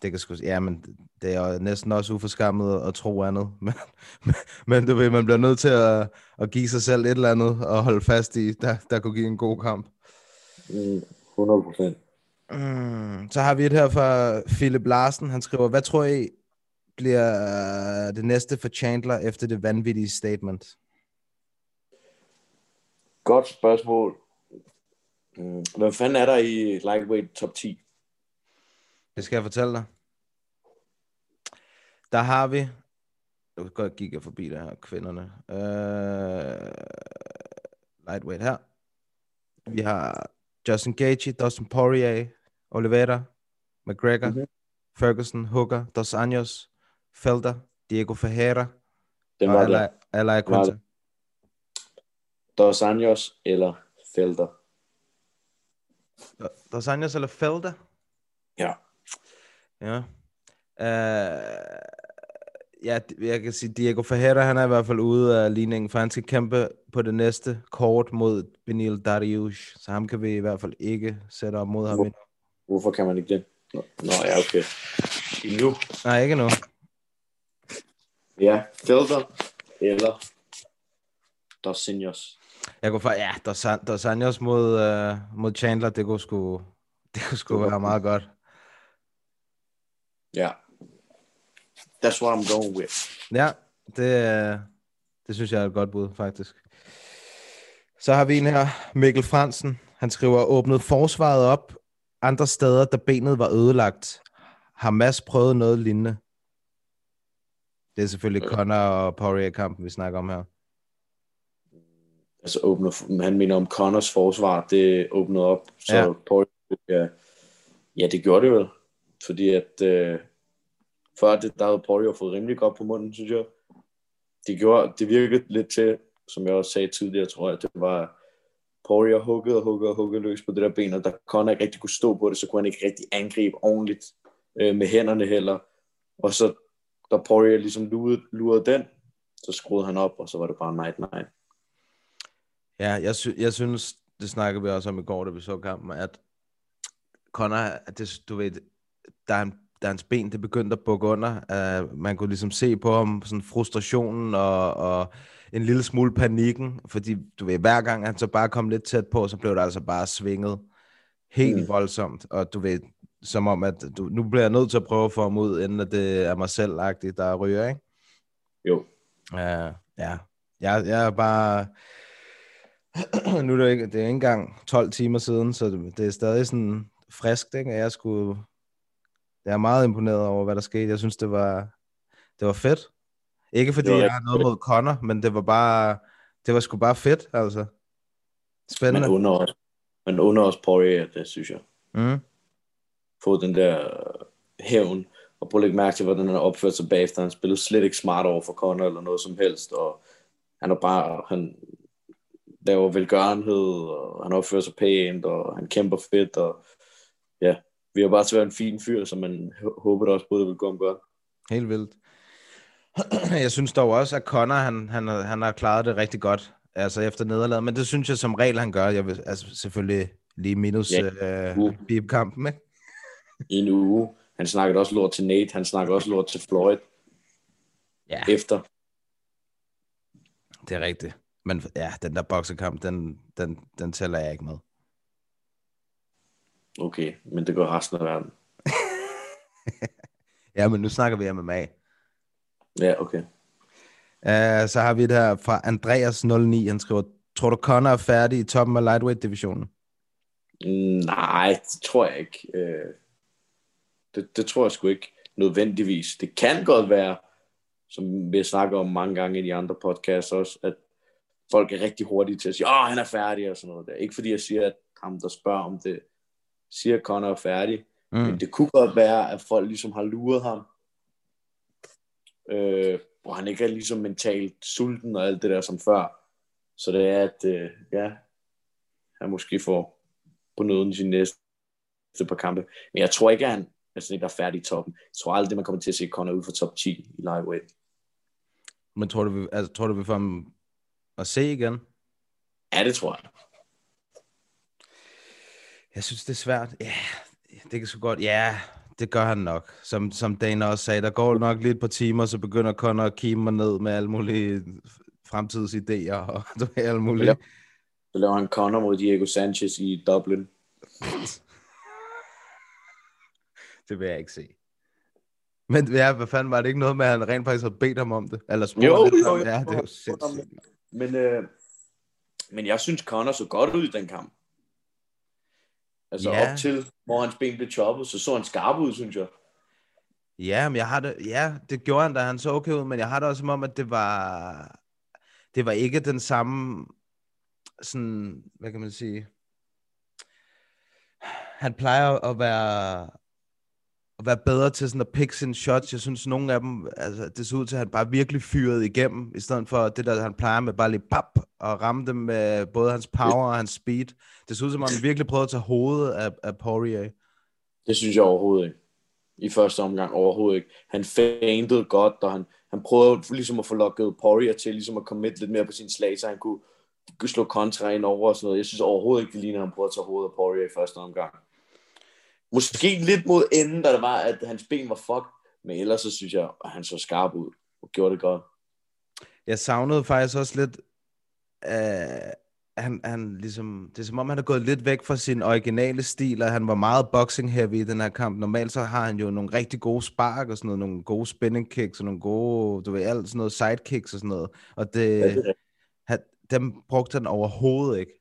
Det kan sgu, ja, men det er næsten også uforskammet at tro andet. Men, men, men du ved, man bliver nødt til at, at give sig selv et eller andet og holde fast i, der, der kunne give en god kamp. mm, 100 procent. Mm, så har vi et her fra Philip Larsen. Han skriver, hvad tror I bliver det næste for Chandler efter det vanvittige statement? Godt spørgsmål. Mm, Hvem fanden er der i lightweight top 10? Det skal jeg fortælle dig. Der har vi... Jeg kan godt kigge forbi det her, kvinderne. Uh, lightweight her. Vi har Justin Gaethje, Dustin Poirier, Oliveira, McGregor, Mhm. mm-hmm. Ferguson, Hooker, Dos Anjos, Felder, Diego Ferreira Den og var Var Quinta. det. Dos Anjos eller Felder. Dos Anjos eller Felder? Ja. Ja. Uh, ja, jeg kan sige, Diego Ferreira, han er i hvert fald ude af ligningen, for han skal kæmpe på det næste kort mod Benil Dariush, så ham kan vi i hvert fald ikke sætte op mod ham Hvor- endnu. Hvorfor kan man ikke det? Nå, Nå ja, okay. Nu. Nej, ikke nu. Ja, Felder eller Dos Anjos. Jeg kunne for, ja, Dos, Dos Anjos mod, uh, mod Chandler, det kunne sgu, det kunne sgu være meget godt. Ja. That's what I'm going with. Ja, det, øh, det synes jeg er et godt bud, faktisk. Så har vi en her, Mikkel Fransen. Han skriver, åbnet forsvaret op andre steder, da benet var ødelagt. Har Mads prøvet noget lignende? Det er selvfølgelig Connor og Poirier-kampen, vi snakker om her. Altså åbner, han mener om Connors forsvar, det åbnede op, så Ja. ja, ja, det gjorde det vel, fordi at øh, før det, der havde Paul jo fået rimelig godt på munden, synes jeg. Det, gjorde, det virkede lidt til, som jeg også sagde tidligere, tror jeg, det var Poirier huggede og huggede og huggede løs på det der ben, og da Conor ikke rigtig kunne stå på det, så kunne han ikke rigtig angribe ordentligt øh, med hænderne heller. Og så, da Poirier ligesom lurede, lurede den, så skruede han op, og så var det bare night night. Ja, jeg, sy- jeg synes, det snakkede vi også om i går, da vi så kampen, at Conor, at det, du ved, da, han, da hans ben det begyndte at bukke under, uh, man kunne ligesom se på ham sådan frustrationen og, og en lille smule panikken, fordi du ved, hver gang han så bare kom lidt tæt på, så blev det altså bare svinget helt mm. Voldsomt, og du ved, som om, at du, nu bliver jeg nødt til at prøve at få ham ud, inden at det er mig selv der ryger, ikke? Jo, Uh, ja, jeg, jeg er bare... nu er det, ikke, det er ikke engang 12 timer siden, så det, det er stadig sådan friskt, ikke? Og Jeg skulle... Jeg er meget imponeret over, hvad der skete. Jeg synes, det var, det var fedt. Ikke fordi jeg har noget mod Connor, men det var bare... Det var sgu bare fedt, altså. man Spændende. under os, man under os Poirier, det synes jeg. Mm. Få den der øh, hævn, og prøv at lægge mærke til, hvordan han har opført sig bagefter. Han spillede slet ikke smart over for Conor eller noget som helst, og han er bare, han laver velgørenhed, og han opfører sig pænt, og han kæmper fedt, og ja, vi har bare være en fin fyr, så man håber da også på, at det vil gå om godt. Helt vildt. Jeg synes dog også, at Connor, han, han, har- han har klaret det rigtig godt, altså efter nederlaget, men det synes jeg som regel, han gør. Jeg vil, altså selvfølgelig lige minus Ja. yeah. Uh. øh, Bib-kampen, ikke? I en uge, han snakkede også lort til Nate, han snakkede også lort til Floyd Ja, efter. det er rigtigt. Men ja, den der boksekamp, den, den, den tæller jeg ikke med. Okay, men det går resten af verden. Ja, men nu snakker vi MMA. Ja, okay. Uh, så har vi det her fra Andreas09, han skriver, tror du Connor er færdig i toppen af lightweight-divisionen? Nej, det tror jeg ikke. Øh, det, det tror jeg sgu ikke nødvendigvis. Det kan godt være, som vi snakker om mange gange i de andre podcasts også, at folk er rigtig hurtige til at sige, åh, han er færdig og sådan noget der. Ikke fordi jeg siger, at ham, der spørger om det, siger, at Conor er færdig. Mm. Men det kunne godt være, at folk ligesom har luret ham. Øh, hvor han ikke er ligesom mentalt sulten og alt det der som før. Så det er, at øh, ja, han måske får på noget i sin næste par kampe. Men jeg tror ikke, at han er sådan en, der er færdig i toppen. Jeg tror aldrig, man kommer til at se Conor ud for top 10 i lightweight. Men tror du, altså, tror du, vi får ham at se igen? Ja, det tror jeg. Jeg synes, det er svært. Ja, det kan så godt. Ja, det gør han nok. Som, som Dana også sagde, der går nok lidt på timer, så begynder Conor at kime mig ned med alle mulige fremtidsidéer og alle mulige. Ja. Så laver han Conor mod Diego Sanchez i Dublin. det vil jeg ikke se. Men ja, hvad fanden var det ikke noget med, at han rent faktisk havde bedt ham om det? Eller spurgt Jo, lidt jo, jo. Ja, det er jo sindssygt. Men, øh, men jeg synes, Conor så godt ud i den kamp. Altså Ja. op til, hvor hans ben blev choppet, så så han skarp ud, synes jeg. Ja, men jeg har det, ja, det gjorde han, da han så okay ud, men jeg har det også som om, at det var, det var ikke den samme, sådan, hvad kan man sige, han plejer at være, at være bedre til sådan at pick sine shots. Jeg synes, nogle af dem, altså, det så ud til, at han bare virkelig fyrede igennem, i stedet for det der, han plejer med bare lige pap, og ramme dem med både hans power og hans speed. Det så ud som om, han virkelig prøvede at tage hovedet af, af Poirier. Det synes jeg overhovedet ikke. I første omgang overhovedet ikke. Han feintede godt, og han, han prøvede ligesom at få lukket Poirier til ligesom at komme lidt mere på sin slag, så han kunne slå kontra ind over og sådan noget. Jeg synes overhovedet ikke, det ligner, at han prøvede at tage hovedet af Poirier i første omgang. Måske lidt mod enden, da det var, at hans ben var fucked, men ellers så synes jeg, at han så skarp ud og gjorde det godt. jeg savnede faktisk også lidt, øh, han, han ligesom, det er som om, han er gået lidt væk fra sin originale stil, og han var meget boxing heavy i den her kamp. Normalt så har han jo nogle rigtig gode spark og sådan noget, nogle gode spinning kicks og nogle gode, du ved, alt sådan noget sidekicks og sådan noget. Og det, Ja, det han, dem brugte han overhovedet ikke.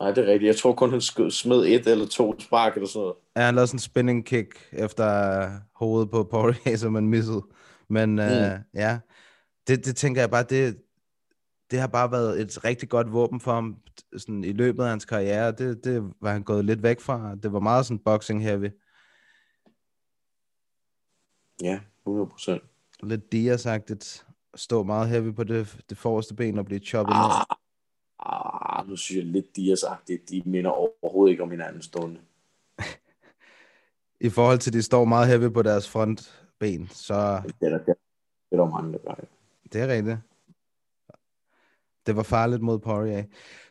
Nej, det er rigtigt. Jeg tror kun, han skød, smed et eller to spark eller sådan noget. Ja, han lavede sådan en spinning kick efter hovedet på Poirier, som han missede. Men mm. øh, ja, det, det tænker jeg bare, det, det har bare været et rigtig godt våben for ham sådan i løbet af hans karriere. Det, det var han gået lidt væk fra. Det var meget sådan boxing heavy. Ja, 100 procent. Lidt Diaz-agtigt. Stå meget heavy på det, det forreste ben og blive choppet ned. Ah, nu synes jeg lidt, de har sagt det. De minder overhovedet ikke om hinanden stående. I forhold til, de står meget heavy på deres frontben, så Det er der, det er der mange, der gør. Det er rigtigt. Det var farligt mod Poirier.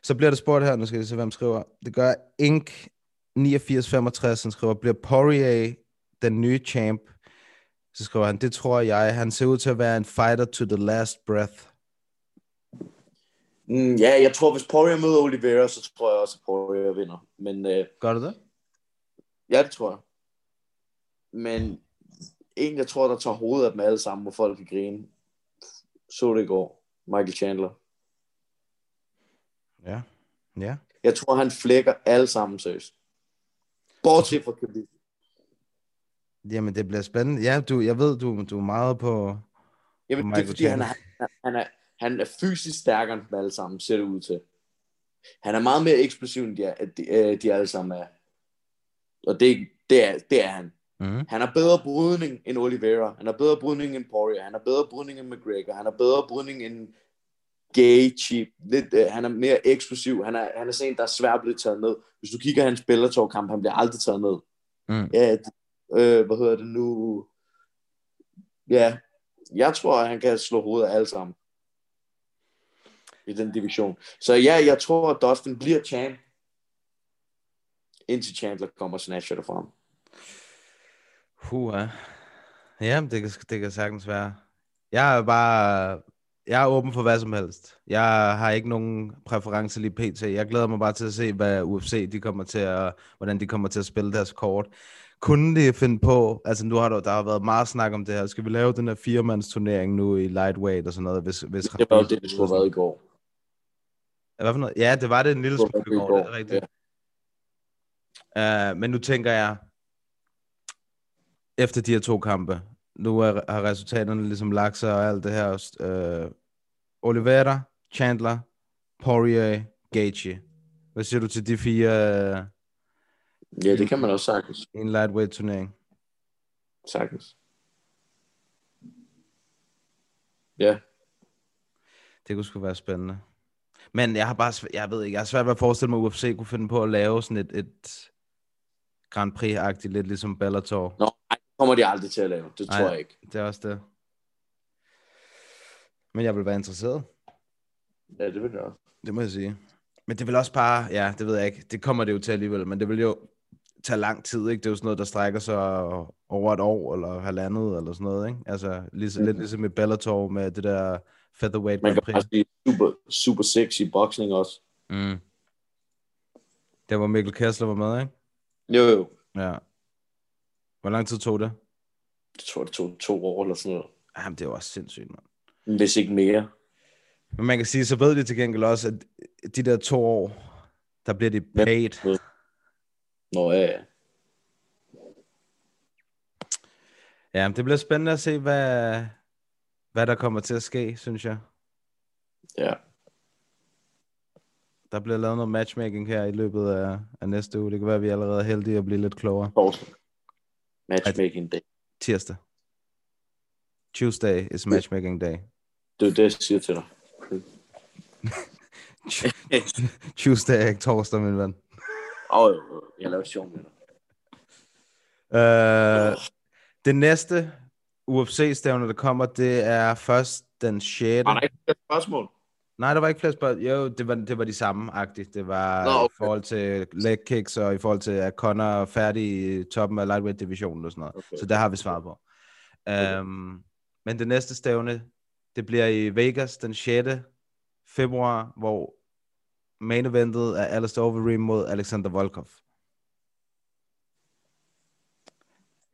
Så bliver der spurgt her, nu skal jeg se, hvem skriver. Det gør Ink 8965, han skriver, bliver Poirier den nye champ? Så skriver han, det tror jeg. Han ser ud til at være en fighter to the last breath. Mm, ja, jeg tror, hvis Poirier møder Oliveira, så tror jeg også, at Poirier vinder. Men øh, Gør du det? ja, det tror jeg. Men en, jeg tror, der tager hovedet af dem alle sammen, hvor folk kan grine. Så det i går. Michael Chandler. Ja. Ja. Jeg tror, han flækker alle sammen seriøst. Bortset fra Khabib. Jamen, det bliver spændende. Ja, du, jeg ved, du, du er meget på... Jamen, det er fordi, han er, han, er, han er fysisk stærkere end dem alle sammen, ser det ud til. Han er meget mere eksplosiv, end de, er, de, øh, de alle sammen er. Og det, det, er, det er han. Mm. Han har bedre brydning end Oliveira. Han har bedre brydning end Poirier. Han har bedre brydning end McGregor. Han har bedre brydning end Gaethje. Lidt, øh, han er mere eksplosiv. Han er, han er sådan en, der er svært at blive taget ned. Hvis du kigger hans Bellator-kamp, han bliver aldrig taget ned. Mm. Ja, øh, hvad hedder det nu? Ja, jeg tror, at han kan slå hovedet af alle sammen. I den division. Så ja, jeg tror, at Dustin bliver champ. Indtil Chandler kommer og snatcher det fra ham. Puh, ja, det kan, det kan sagtens være. Jeg er bare, jeg er åben for hvad som helst. Jeg har ikke nogen præference lige pt. Jeg glæder mig bare til at se, hvad UFC de kommer til at, hvordan de kommer til at spille deres kort. Kunne de finde på, altså nu har der, der har været meget snak om det her, skal vi lave den her firemands turnering nu i lightweight og sådan noget, hvis, hvis Det var det, det skulle have været i går. Hvad for noget? Ja, det var det en lille smule i det er rigtigt. Uh, men nu tænker jeg, efter de her to kampe, nu er, har resultaterne ligesom lagt sig og alt det her. Uh, Oliveira, Chandler, Poirier, Gaethje. Hvad siger du til de fire øh, Ja, det kan man også sagtens. i en lightweight turnering? Sagtens. Ja, Det kunne sgu være spændende. Men jeg har bare, jeg ved ikke, jeg har svært ved at forestille mig, at UFC kunne finde på at lave sådan et, et Grand Prix-agtigt, lidt ligesom Bellator. Nå, ej, det kommer de aldrig til at lave. Det tror Ej. jeg ikke. Det er også det. Men jeg vil være interesseret. Ja, det vil jeg også. Det må jeg sige. Men det vil også bare, ja, det ved jeg ikke. Det kommer det jo til alligevel, men det vil jo tage lang tid, ikke? Det er jo sådan noget, der strækker sig over et år, eller halvandet, eller sådan noget, ikke? Altså, ligesom, mm. lidt ligesom i Bellator med det der featherweight Man kan bare sige super, super sexy boxing også. Mm. Der hvor Mikkel Kessler var med, ikke? Jo, jo. Ja. Hvor lang tid tog det? Jeg tror, det tog to år eller sådan noget. Jamen, det var også sindssygt, mand. Hvis ikke mere. Men man kan sige, så ved de til gengæld også, at de der to år, der bliver de paid. Nå, ja, ja. Ja, det bliver spændende at se, hvad, hvad der kommer til at ske, synes jeg. Ja. Der bliver lavet noget matchmaking her i løbet af, af næste uge. Det kan være, at vi er allerede heldige at blive lidt klogere. Torsdag. Matchmaking day. Tirsdag. Tuesday is matchmaking day. Det er det, jeg siger til dig. Tuesday er ikke torsdag, min ven. Åh, oh, jeg laver sjov med dig. Uh, det næste UFC-stævne, der kommer, det er først den 6. Har der ikke flere spørgsmål? Nej, der var ikke flere spørgsmål. Jo, det var, det var de samme agtigt. Det var Nå, okay. i forhold til leg kicks, og i forhold til, at Conor er færdig i toppen af lightweight-divisionen og sådan noget. Okay. Så der har vi svaret på. Okay. Um, men det næste stævne, det bliver i Vegas den 6. februar, hvor main eventet er Alistair Overeem mod Alexander Volkov.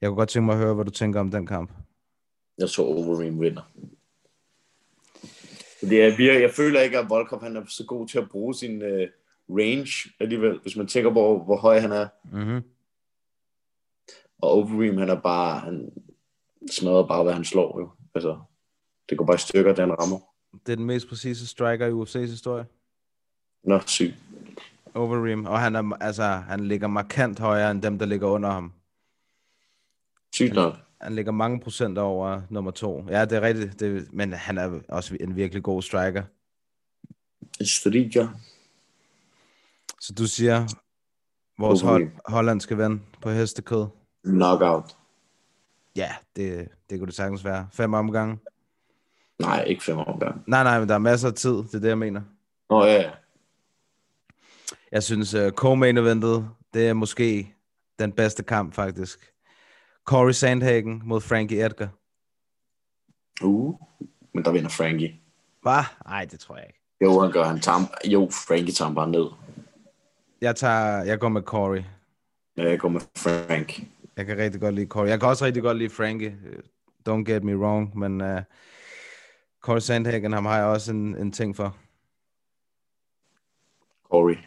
Jeg kunne godt tænke mig at høre, hvad du tænker om den kamp. Jeg tror Overeem vinder. Fordi jeg, virker, jeg føler ikke, at Volkov han er så god til at bruge sin uh, range alligevel, hvis man tænker på, hvor høj han er. Mm-hmm. Og Overeem, han er bare, han smadrer bare, hvad han slår jo. Altså, det går bare i stykker, den rammer. Det er den mest præcise striker i UFC's historie. Nå, sygt. Overeem, og han, er, altså, han ligger markant højere end dem, der ligger under ham. Sygt nok. Han ligger mange procent over nummer to. Ja, det er rigtigt, det, men han er også en virkelig god striker. Striker. Så du siger, vores hold, Overeem. hollandske ven på hestekød? Knockout. Ja, det, det kunne det sagtens være. Fem omgange? Nej, ikke fem omgang. Nej, nej, men der er masser af tid, det er det, jeg mener. Nå ja, ja. Jeg synes, uh, co-main eventet, det er måske den bedste kamp, faktisk. Corey Sandhagen mod Frankie Edgar. Uh, men der vinder Frankie. Hvad? Nej, det tror jeg ikke. Jo, han gør han tam. Jo, Frankie tager ham bare ned. Jeg, tager, jeg går med Corey. Ja, Jeg går med Frank. Jeg kan rigtig godt lide Corey. Jeg kan også rigtig godt lide Frankie. Don't get me wrong, men uh, Corey Sandhagen, ham har jeg også en, en ting for. Corey.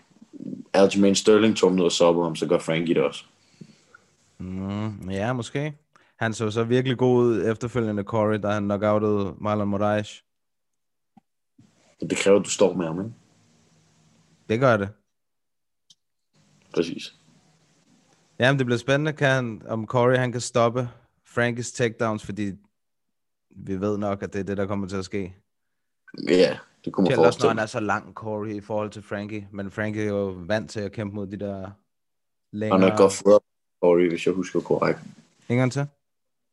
Aljamain Sterling tog ham ned og soppede ham, så gør Frankie det også. Mm, ja, måske. Han så så virkelig god ud efterfølgende Corey, da han knockoutede Marlon Moraes. Det kræver, at du står med ham, ikke? Det gør det. Præcis. Jamen, det bliver spændende, kan han, om Corey han kan stoppe Frankies takedowns, fordi vi ved nok, at det er det, der kommer til at ske. Ja, det kunne man Selv også når forestille. han er så lang, Corey, i forhold til Frankie. Men Frankie er jo vant til at kæmpe mod de der længere... Han er godt fået Corey, hvis jeg husker korrekt. Ingen gang til?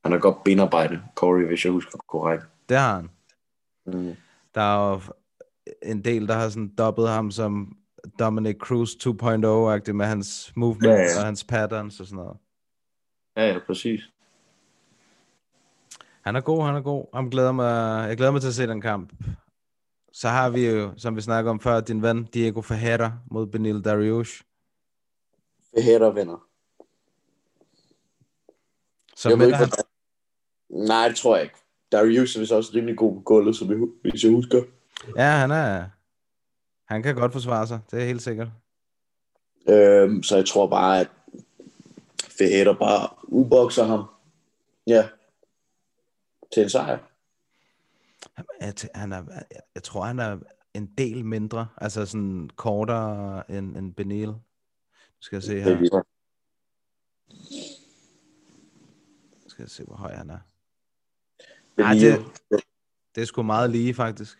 Han har godt benarbejde, Corey, hvis jeg husker korrekt. Det har han. Mm. Der er jo en del, der har sådan dobbet ham som Dominic Cruz 2.0-agtig med hans movement Ja, ja, og hans patterns og sådan noget. Ja, ja, præcis. Han er god, han er god. Jeg glæder mig, jeg glæder mig til at se den kamp. Så har vi jo, som vi snakker om før, din ven Diego Ferreira mod Benil Dariush. Ferreira vinder. Så Jeg ved ikke, han, hvordan... Nej, det tror jeg ikke. Darius er vist også rimelig god på gulvet, så vi- hvis jeg husker. ja, han er, han kan godt forsvare sig, det er helt sikkert. Øhm, så jeg tror bare, at Ferreira bare udbokser ham. Ja. Til en sejr. Jeg, t- han er, jeg, jeg tror, han er en del mindre. Altså sådan kortere end, end Benil. Nu skal jeg se er her. lige godt. Nu skal se, hvor høj han er. Det Ej, lige- det- Det er sgu meget lige, faktisk.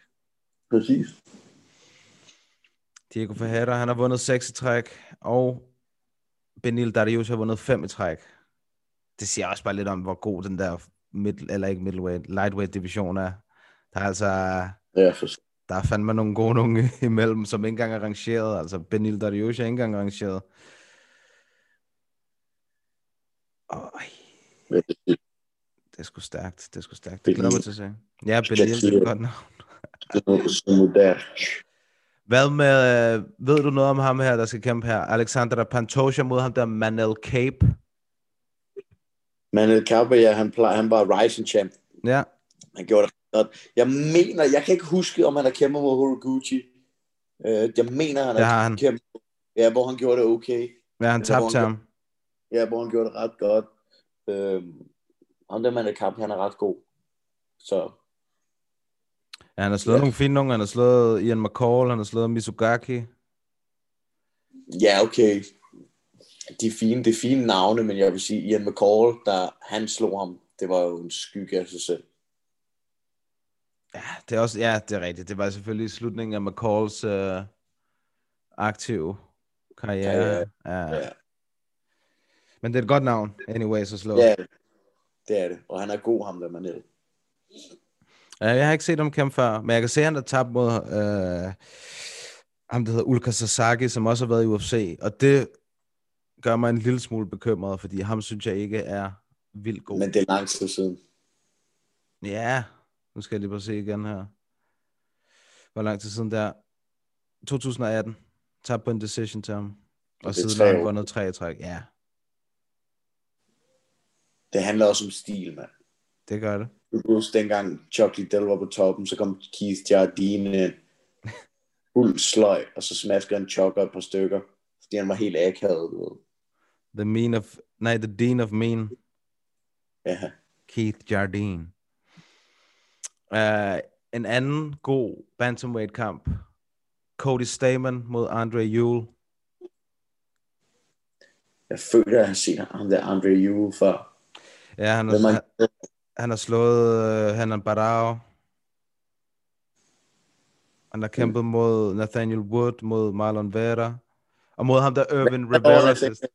Præcis. Diego Ferreira, han har vundet 6 i træk, og Benil Darius har vundet 5 i træk. Det siger også bare lidt om, hvor god den der middle, eller ikke middleweight, lightweight division er. Der er altså, Ja, for der er fandme nogle gode nogle imellem, som ikke engang er rangeret. Altså, Benil Darius er ikke engang rangeret. Ja, det er sgu stærkt. Det er sgu stærkt. Det glæder mig til at se. Ja, Benil, det er et godt navn. Hvad med, øh, ved du noget om ham her, der skal kæmpe her? Alexander Pantoja mod ham der Manel Cape. Men El Cabo, ja, han, plejer, han var Rising Champ. Ja, Han gjorde det godt. Jeg mener, jeg kan ikke huske, om han har kæmpet mod Horiguchi. Øh, jeg mener, han har han. kæmpet. Ja, hvor han gjorde det okay. ja han tabte ham. Ja, hvor han gjorde det ret godt. Øh, ham der mand kamp, han er ret god. Så Ja, han har slået Ja. nogle fine nogle. Han har slået Ian McCall, han har slået Misugaki. ja, okay. De er fine, det er fine navne, men jeg vil sige, Ian McCall, der han slog ham, det var jo en skygge af sig selv. Ja, det er også, ja, det er rigtigt. Det var selvfølgelig slutningen af McCalls øh, aktive karriere. Ja. Ja, Men det er et godt navn, anyways, at slå. ja det er det. Og han er god, ham der Manel. Ja, jeg har ikke set ham kæmpe før, men jeg kan se, at han har tabt mod øh, ham, der hedder Ulka Sasaki, som også har været i UFC, og det gør mig en lille smule bekymret, fordi ham synes jeg ikke er vildt god. Men det er lang tid siden. Ja, nu skal jeg lige at se igen her. Hvor lang tid siden der? 2018. Tabt på en decision til ham. Og er siden har han vundet tre træk. Ja, Det handler også om stil, mand. det gør det. Du kan huske, dengang Chuck Liddell var på toppen, så kom Keith Jardine. Fuld sløj, og så smaskede han Chuck et par stykker, fordi han var helt akavet, du ved. The mean of, nej, the dean of mean, Ja, Keith Jardine. Uh, en anden god bantamweight kamp. Cody Stamen mod Andre Ewell. jeg føler, at jeg har set ham der Andre Ewell før. Ja, han har, han, han har slået uh, Hanan Barao. Han har kæmpet mod Nathaniel Wood, mod Marlon Vera. Og mod ham der Irvin Hvad- Rivera. sidst.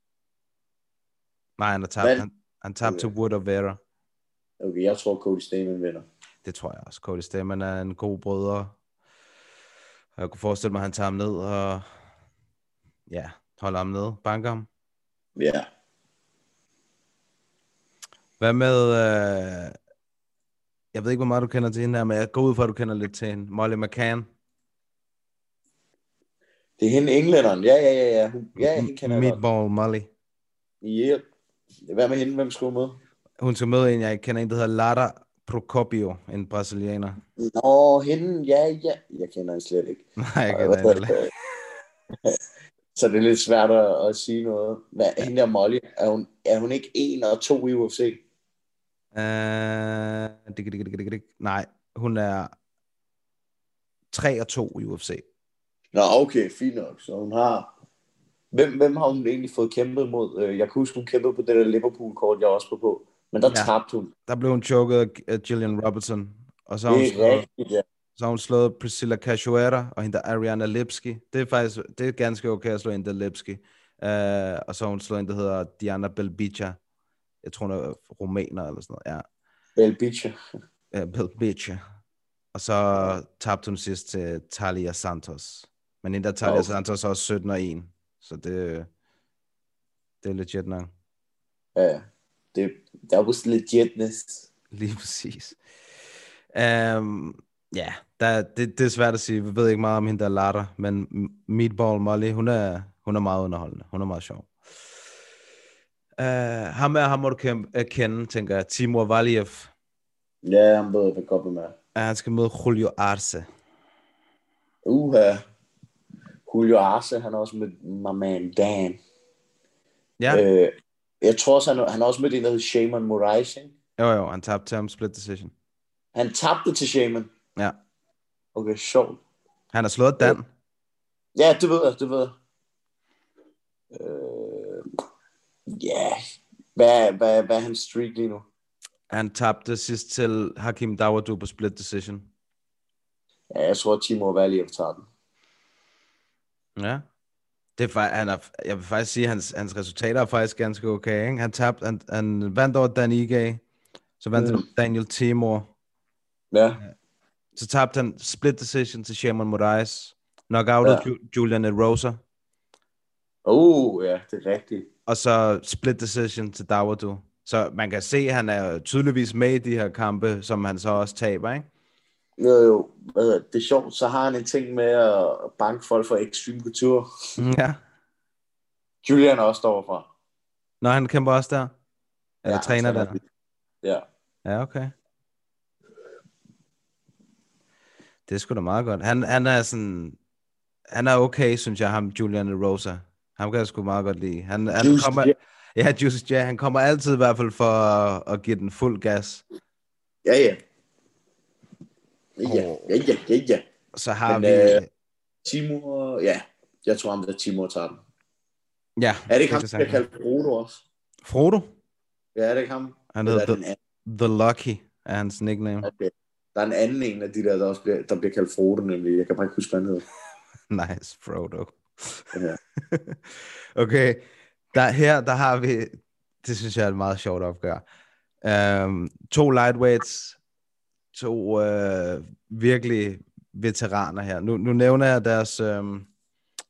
Nej, han har tabt. Hvad- Han, han tabte til Wood og Vera. Okay, jeg tror, Cody Stamen vinder. Det tror jeg også. Cody Stamen er en god brødre. Jeg kunne forestille mig, at han tager ham ned og ja, holder ham ned. Banker ham. Ja, Hvad med... Øh... Jeg ved ikke, hvor meget du kender til hende her, men jeg går ud fra, at du kender lidt til hende. Molly McCann. det er hende englænderen. Ja, ja, ja, ja. Hun, ja, hende kender jeg godt. Meatball Molly. Ja. Hvad med hende? Hvem skulle med? Hun skal møde en, jeg kender, en, der hedder Lara Procopio, en brasilianer. Nå, hende, ja, ja. Jeg kender hende slet ikke. Nej, jeg kender hende heller ikke. Så det er lidt svært at, at sige noget. Hvad, hende der Molly, er hun, er hun ikke en og to i UFC? Uh, dik, dik, dik, dik, dik. Nej, hun er 3 og 2 i UFC. Nå, okay, fint nok. Så hun har... Hvem, hvem har hun egentlig fået kæmpet mod? Øh, Jeg kan huske, hun kæmpede på det der Liverpool-kort, jeg også var på. Men der Ja. tabte hun. Der blev hun choket af Gillian Robertson. Og så har hun slået, rigtigt, ja. så har hun slået Priscilla Cachoeira og hende der Ariana Lipski. Det er faktisk det er ganske okay at slå hende der Lipski. Uh, og så har hun slået en, der hedder Diana Belbica. Jeg tror, hun er rumæner eller sådan noget. Ja. Bell Beecher. Ja, Belbica. Og så tabte hun sidst til Talia Santos. Men hende der Talia Okay. Santos er også 17 og 1. Så det, det er legit nok. Ja, det, that was legitness. Lige præcis. Um, ja, der, det, det er svært at sige. Vi ved ikke meget om hende, der latter, men Meatball Molly, hun er, hun er meget underholdende. Hun er meget sjov. Uh, ham er, ham må du kæmpe, uh, kende, tænker jeg. Timur Valiev. Ja, han ved, hvad godt med. Uh, han skal møde Julio Arce. Uha. Julio Arce, han er også med my man Dan. Ja, Øh, jeg tror også, han, han er også med en, der hedder Shaman Moraes, ikke? jo jo, han tabte til ham split decision. Han tabte til Shaman. Ja. Okay, sjovt. Han har slået Dan. Ja, det ved jeg, det ved jeg. Øh, ja, hvad, hvad, hvad er hans streak lige nu? Han tabte sidst til Hakim Dawadu på split decision. Ja, jeg tror, Timo Valjev tager den. Ja. Det er, han er, jeg vil faktisk sige, at hans, hans resultater er faktisk ganske okay. Ikke? Han, tabte, han, han vandt over Dan Ige, så vandt Mm. Daniel Timor, Ja, så tabte han split decision til Shimon Moraes, knockoutet Ja. ja. Julian Erosa, oh, ja, det er rigtigt. Og så split decision til Dawadu. Så man kan se, at han er tydeligvis med i de her kampe, som han så også taber, ikke? Jo, jo, hedder det? er sjovt, så har han en ting med at banke folk for Extreme Couture. Ja. Julian er også overfra. Når han kæmper også der? Eller ja, træner der? Ja. Ja, okay. Det er sgu da meget godt. Han, han er sådan... Han er okay, synes jeg, ham Julian Rosa. Ham kan jeg sgu meget godt lide. Han, han Juicy kommer, J. ja, Juicy J. Han kommer altid i hvert fald for at, at give den fuld gas. Ja, ja. Ja, ja, ja, ja, ja. Så har Men, vi... øh, Timur, ja. Jeg tror, ham der Timur tager den. ja, Er det ikke ham, der bliver kaldt Frodo også? Frodo? Ja, er det ikke ham? Han hedder er The? The Lucky, er hans nickname. Okay. Der er en anden en af de der, der også bliver, der bliver kaldt Frodo, nemlig. Jeg kan bare ikke huske, hvad han hedder. Nice, Frodo. Ja. okay, der, her der har vi, det synes jeg er et meget sjovt opgør. Um, to lightweights, to uh, virkelig veteraner her. Nu, nu nævner jeg deres, um,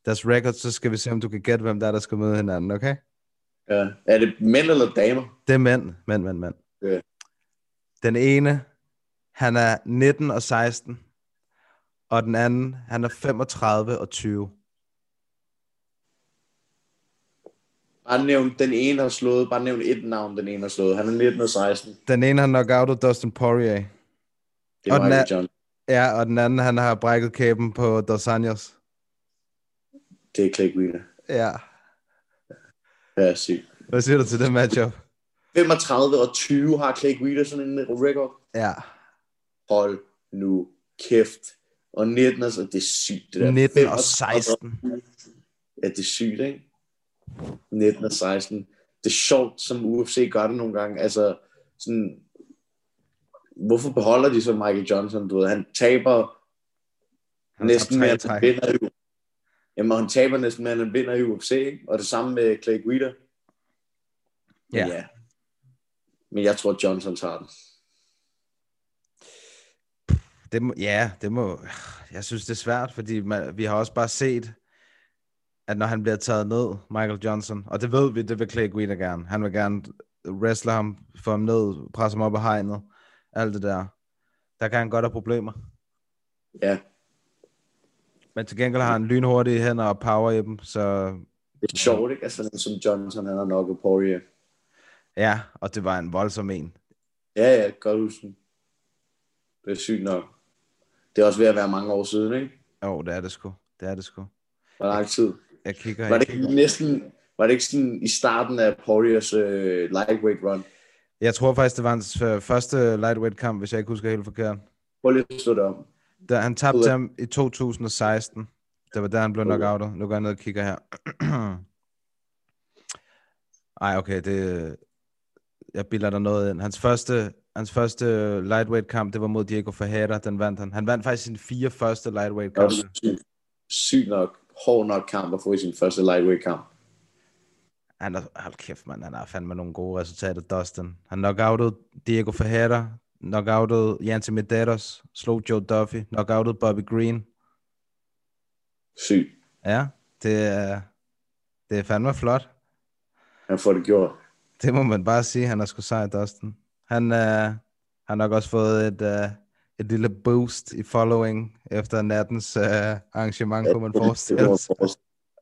deres records, så skal vi se, om du kan gætte, hvem der er, der skal møde hinanden, okay? ja. Er det mænd eller damer? Det er mænd, mænd, mænd, mænd. Ja. Den ene, han er 19 og 16, og den anden, han er 35 og 20. Bare nævn den ene har slået. Bare nævn et navn, den ene har slået. Han er 19 og 16. Den ene, han knockoutet Dustin Poirier. Det Og er den Michael John. Ja, og den anden, han har brækket kæben på Dos Anjos. Det er Clay. Ja. Ja, sygt. Hvad siger du til det matchup? 35 og 20 har Clay Guida sådan en record. Ja. Hold nu kæft. Og 19, altså, det er sygt. Det der. 19 og 35 16. Ja, det er sygt, ikke? 19 og 16. Det er sjovt, som UFC gør det nogle gange. Altså, sådan, hvorfor beholder de så Michael Johnson? Du ved, han taber Han næsten mere, end han vinder i Jamen, han taber næsten mere, end han vinder i UFC, ikke? Og det samme med Clay Guida. Ja. ja. Men jeg tror, Johnson tager den. Det må, ja, det må... Jeg synes, det er svært, fordi man, vi har også bare set, at når han bliver taget ned, Michael Johnson, og det ved vi, det vil Clay Guida gerne. Han vil gerne wrestle ham, få ham ned, presse ham op af hegnet, alt det der. Der kan han godt have problemer. Ja, Men til gengæld har han lynhurtige hænder og power i dem, så det er sjovt, ikke? Altså, som Johnson, han har nok Poirier. ja, og det var en voldsom en. Ja, ja, godt huske. Det er sygt nok. Det er også ved at være mange år siden, ikke? Jo, det er det sgu. Det er det sgu. Hvor lang tid. Jeg kigger, Var det kigger. ikke næsten, var det ikke sådan i starten af Poiriers øh, lightweight run? Jeg tror faktisk, det var hans øh, første lightweight kamp, hvis jeg ikke husker helt forkert. Prøv lige at slå det om. Da han tabte ham i 2016. Det var der, han blev Okay. knockoutet. Nu går jeg ned og kigger her. Ej, okay, det... Jeg bilder der noget ind. Hans første, hans første lightweight kamp, det var mod Diego Ferreira. Den vandt han. Han vandt faktisk sine fire første lightweight kampe. sygt, sygt nok, hård nok kamp at få i sin første lightweight kamp. Han er, hold kæft, mand. Han har fandme nogle gode resultater, Dustin. Han knockoutet Diego Ferreira, knockoutet Yancy Medeiros, slog Joe Duffy, knockoutet Bobby Green. Sygt. Ja, det er, det er fandme flot. Han får det gjort. Det må man bare sige, han er sgu sej, Dustin. Han øh, har nok også fået et, øh, et lille boost i following efter nattens øh, arrangement, kunne man forestille sig.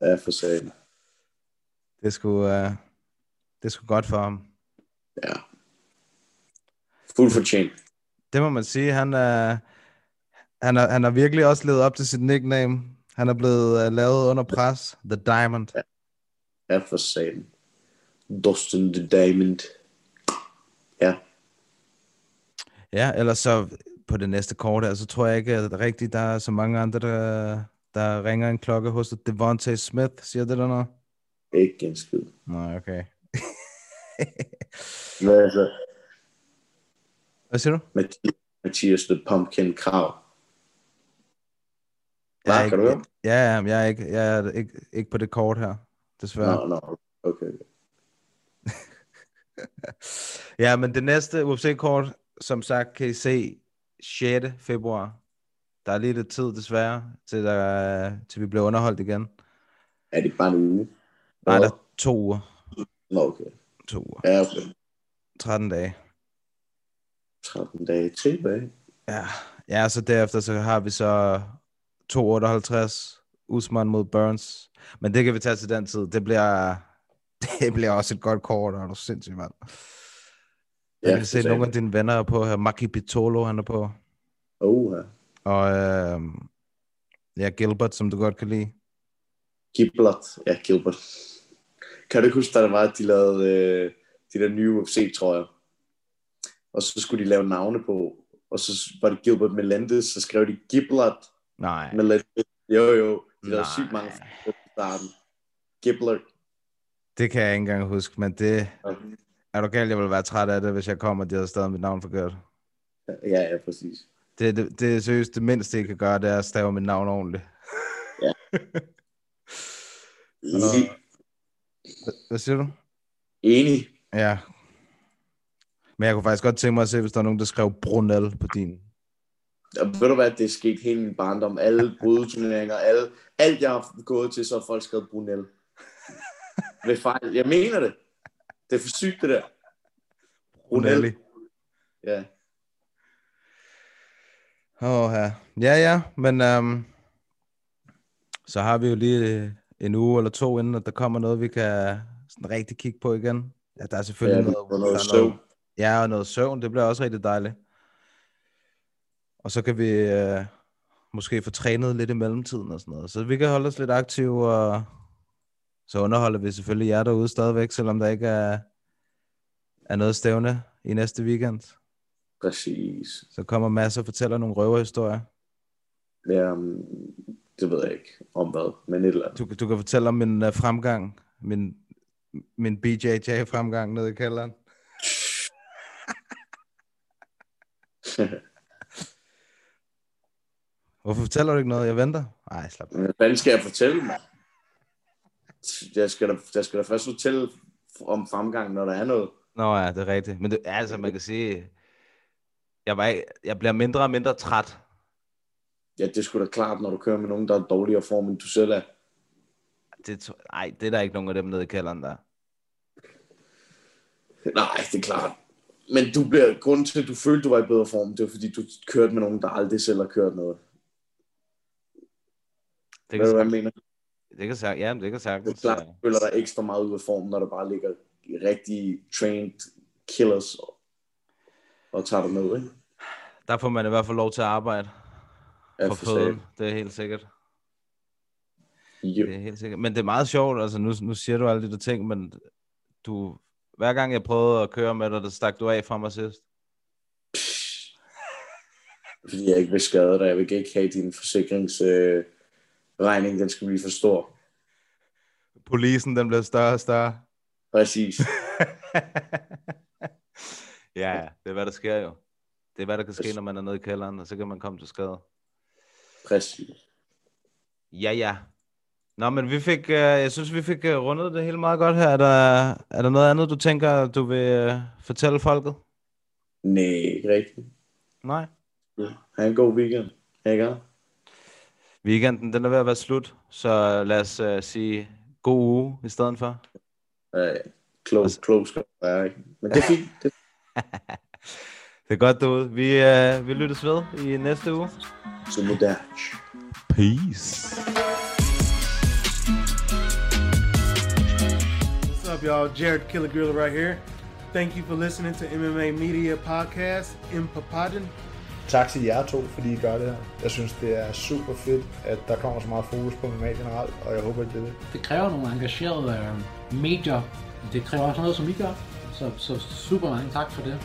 Ja, for sagen. Det skulle, øh, det skulle godt for ham. Ja. Fuld fortjent. Det må man sige. Han, øh, han, har, han har virkelig også levet op til sit nickname. Han er blevet øh, lavet under pres. The Diamond. Ja, for sagen. Dustin the Diamond. Ja. Ja, ellers så på det næste kort så tror jeg ikke, at rigtigt, der er så mange andre, der, der ringer en klokke hos dig. Devontae Smith, siger det der noget? Ikke en skid. Nej, okay. Hvad så? Hvad siger du? Mathias, Mathias the Pumpkin Krav. Jeg er du ikke, høre? ja, ja, men jeg er ikke, jeg er ikke, ikke på det kort her, desværre. Nå, nå, okay. Ja, men det næste UFC-kort, som sagt, kan I se 6. februar. Der er lige lidt tid, desværre, til, der, til vi bliver underholdt igen. Er det bare en uge? Nej, der er to uger. Nå, okay. To uger. Ja, okay. 13 dage. 13 dage tilbage. Ja, ja så derefter så har vi så 258 Usman mod Burns. Men det kan vi tage til den tid. Det bliver, det bliver også et godt kort, og du sindssygt, mand. Jeg kan se, nogle af dine venner er på her. Maki Pitolo, han er på. Oh, ja. Og øh, ja, Gilbert, som du godt kan lide. Gilbert. Ja, Gilbert. Kan du ikke huske, da der var, at de lavede øh, de der nye UFC-trøjer? Og så skulle de lave navne på. Og så var det Gilbert Melendez, så skrev de Gilbert Nej. Melendez. Jo, jo. De lavede sygt mange i starten. Gilbert. Det kan jeg ikke engang huske, men det er du galt, jeg vil være træt af det, hvis jeg kommer, og de havde stadig mit navn forkert. Ja, ja, præcis. Det, det, det er seriøst det mindste, jeg kan gøre, det er at stave mit navn ordentligt. Enig. Hvad siger du? Enig. Ja. Men jeg kunne faktisk godt tænke mig at se, hvis der er nogen, der skrev Brunel på din. Og ved du hvad, det er sket hele min barndom. Alle brudeturneringer, alle, alt jeg har gået til, så har folk skrevet Brunel. Ved fejl. Jeg mener det. Det er for sygt, det der. Brunelli. Ja. Åh, oh, ja. Ja, ja, men um, så har vi jo lige øh, en uge eller to, inden at der kommer noget, vi kan sådan rigtig kigge på igen. Ja, der er selvfølgelig Ja, noget, og noget er søvn. Ja, og noget søvn, det bliver også rigtig dejligt. Og så kan vi øh, måske få trænet lidt i mellemtiden og sådan noget. Så vi kan holde os lidt aktive, og så underholder vi selvfølgelig jer derude stadigvæk, selvom der ikke er, er noget stævne i næste weekend. Præcis. Så kommer Mads og fortæller nogle røverhistorier. Ja, um, det ved jeg ikke om hvad, men et eller andet. Du, du kan fortælle om min uh, fremgang, min, min BJJ-fremgang nede i kælderen. Hvorfor fortæller du ikke noget? Jeg venter. Nej, slap Hvad skal jeg fortælle mig? Jeg skal da, jeg skal da først fortælle om fremgang, når der er noget. Nå ja, det er rigtigt. Men det, altså, man kan sige, jeg, var, jeg bliver mindre og mindre træt. Ja, det sgu da klart, når du kører med nogen, der er dårligere form, end du selv er. Det, nej, det er der ikke nogen af dem nede i kælderen der. Nej, det er klart. Men du bliver, grunden til, at du følte, du var i bedre form, det var fordi, du kørte med nogen, der aldrig selv har kørt noget. Det Ved kan, du, hvad jeg mener? Det kan, sagtens, ja, det kan Det er sagtens. klart, øh, du føler dig ekstra meget ud af form, når der bare ligger rigtig trained killers og, og tager dig med, ikke? Der får man i hvert fald lov til at arbejde Ja, for føden. Det er helt sikkert. Jo. Det er helt sikkert. Men det er meget sjovt, altså nu, nu siger du alle de der ting, men du, hver gang jeg prøvede at køre med dig, der stak du af fra mig sidst. Fordi jeg ikke vil skade dig. Jeg vil ikke have din forsikringsregning, øh, regning, den skal blive for stor. Polisen, den blev større og større. Præcis. ja, det er hvad der sker jo. Det er hvad der kan ske, når man er nede i kælderen, og så kan man komme til skade. Præcis. Ja, ja. Nå, men vi fik, øh, jeg synes, vi fik øh, rundet det hele meget godt her. Er der, er der noget andet, du tænker, du vil øh, fortælle folket? Nej, ikke rigtigt. Nej. Ja. Ha' en god weekend. Ikke? Weekenden, den er ved at være slut, så lad os øh, sige god uge i stedet for. Ja, klog, klog skal du være, ikke? Men det er fint. Det Det er godt derude. Vi, øh, vi lyttes ved i næste uge. så. Peace. What's up, y'all? Jared Killer Gorilla right here. Thank you for listening to MMA Media Podcast in Papadon. Tak til jer to, fordi I gør det her. Jeg synes, det er super fedt, at der kommer så meget fokus på MMA generelt, og jeg håber, at det er det. det kræver nogle engagerede øh, medier. Det kræver også noget, som I gør. Så, så super mange tak for det.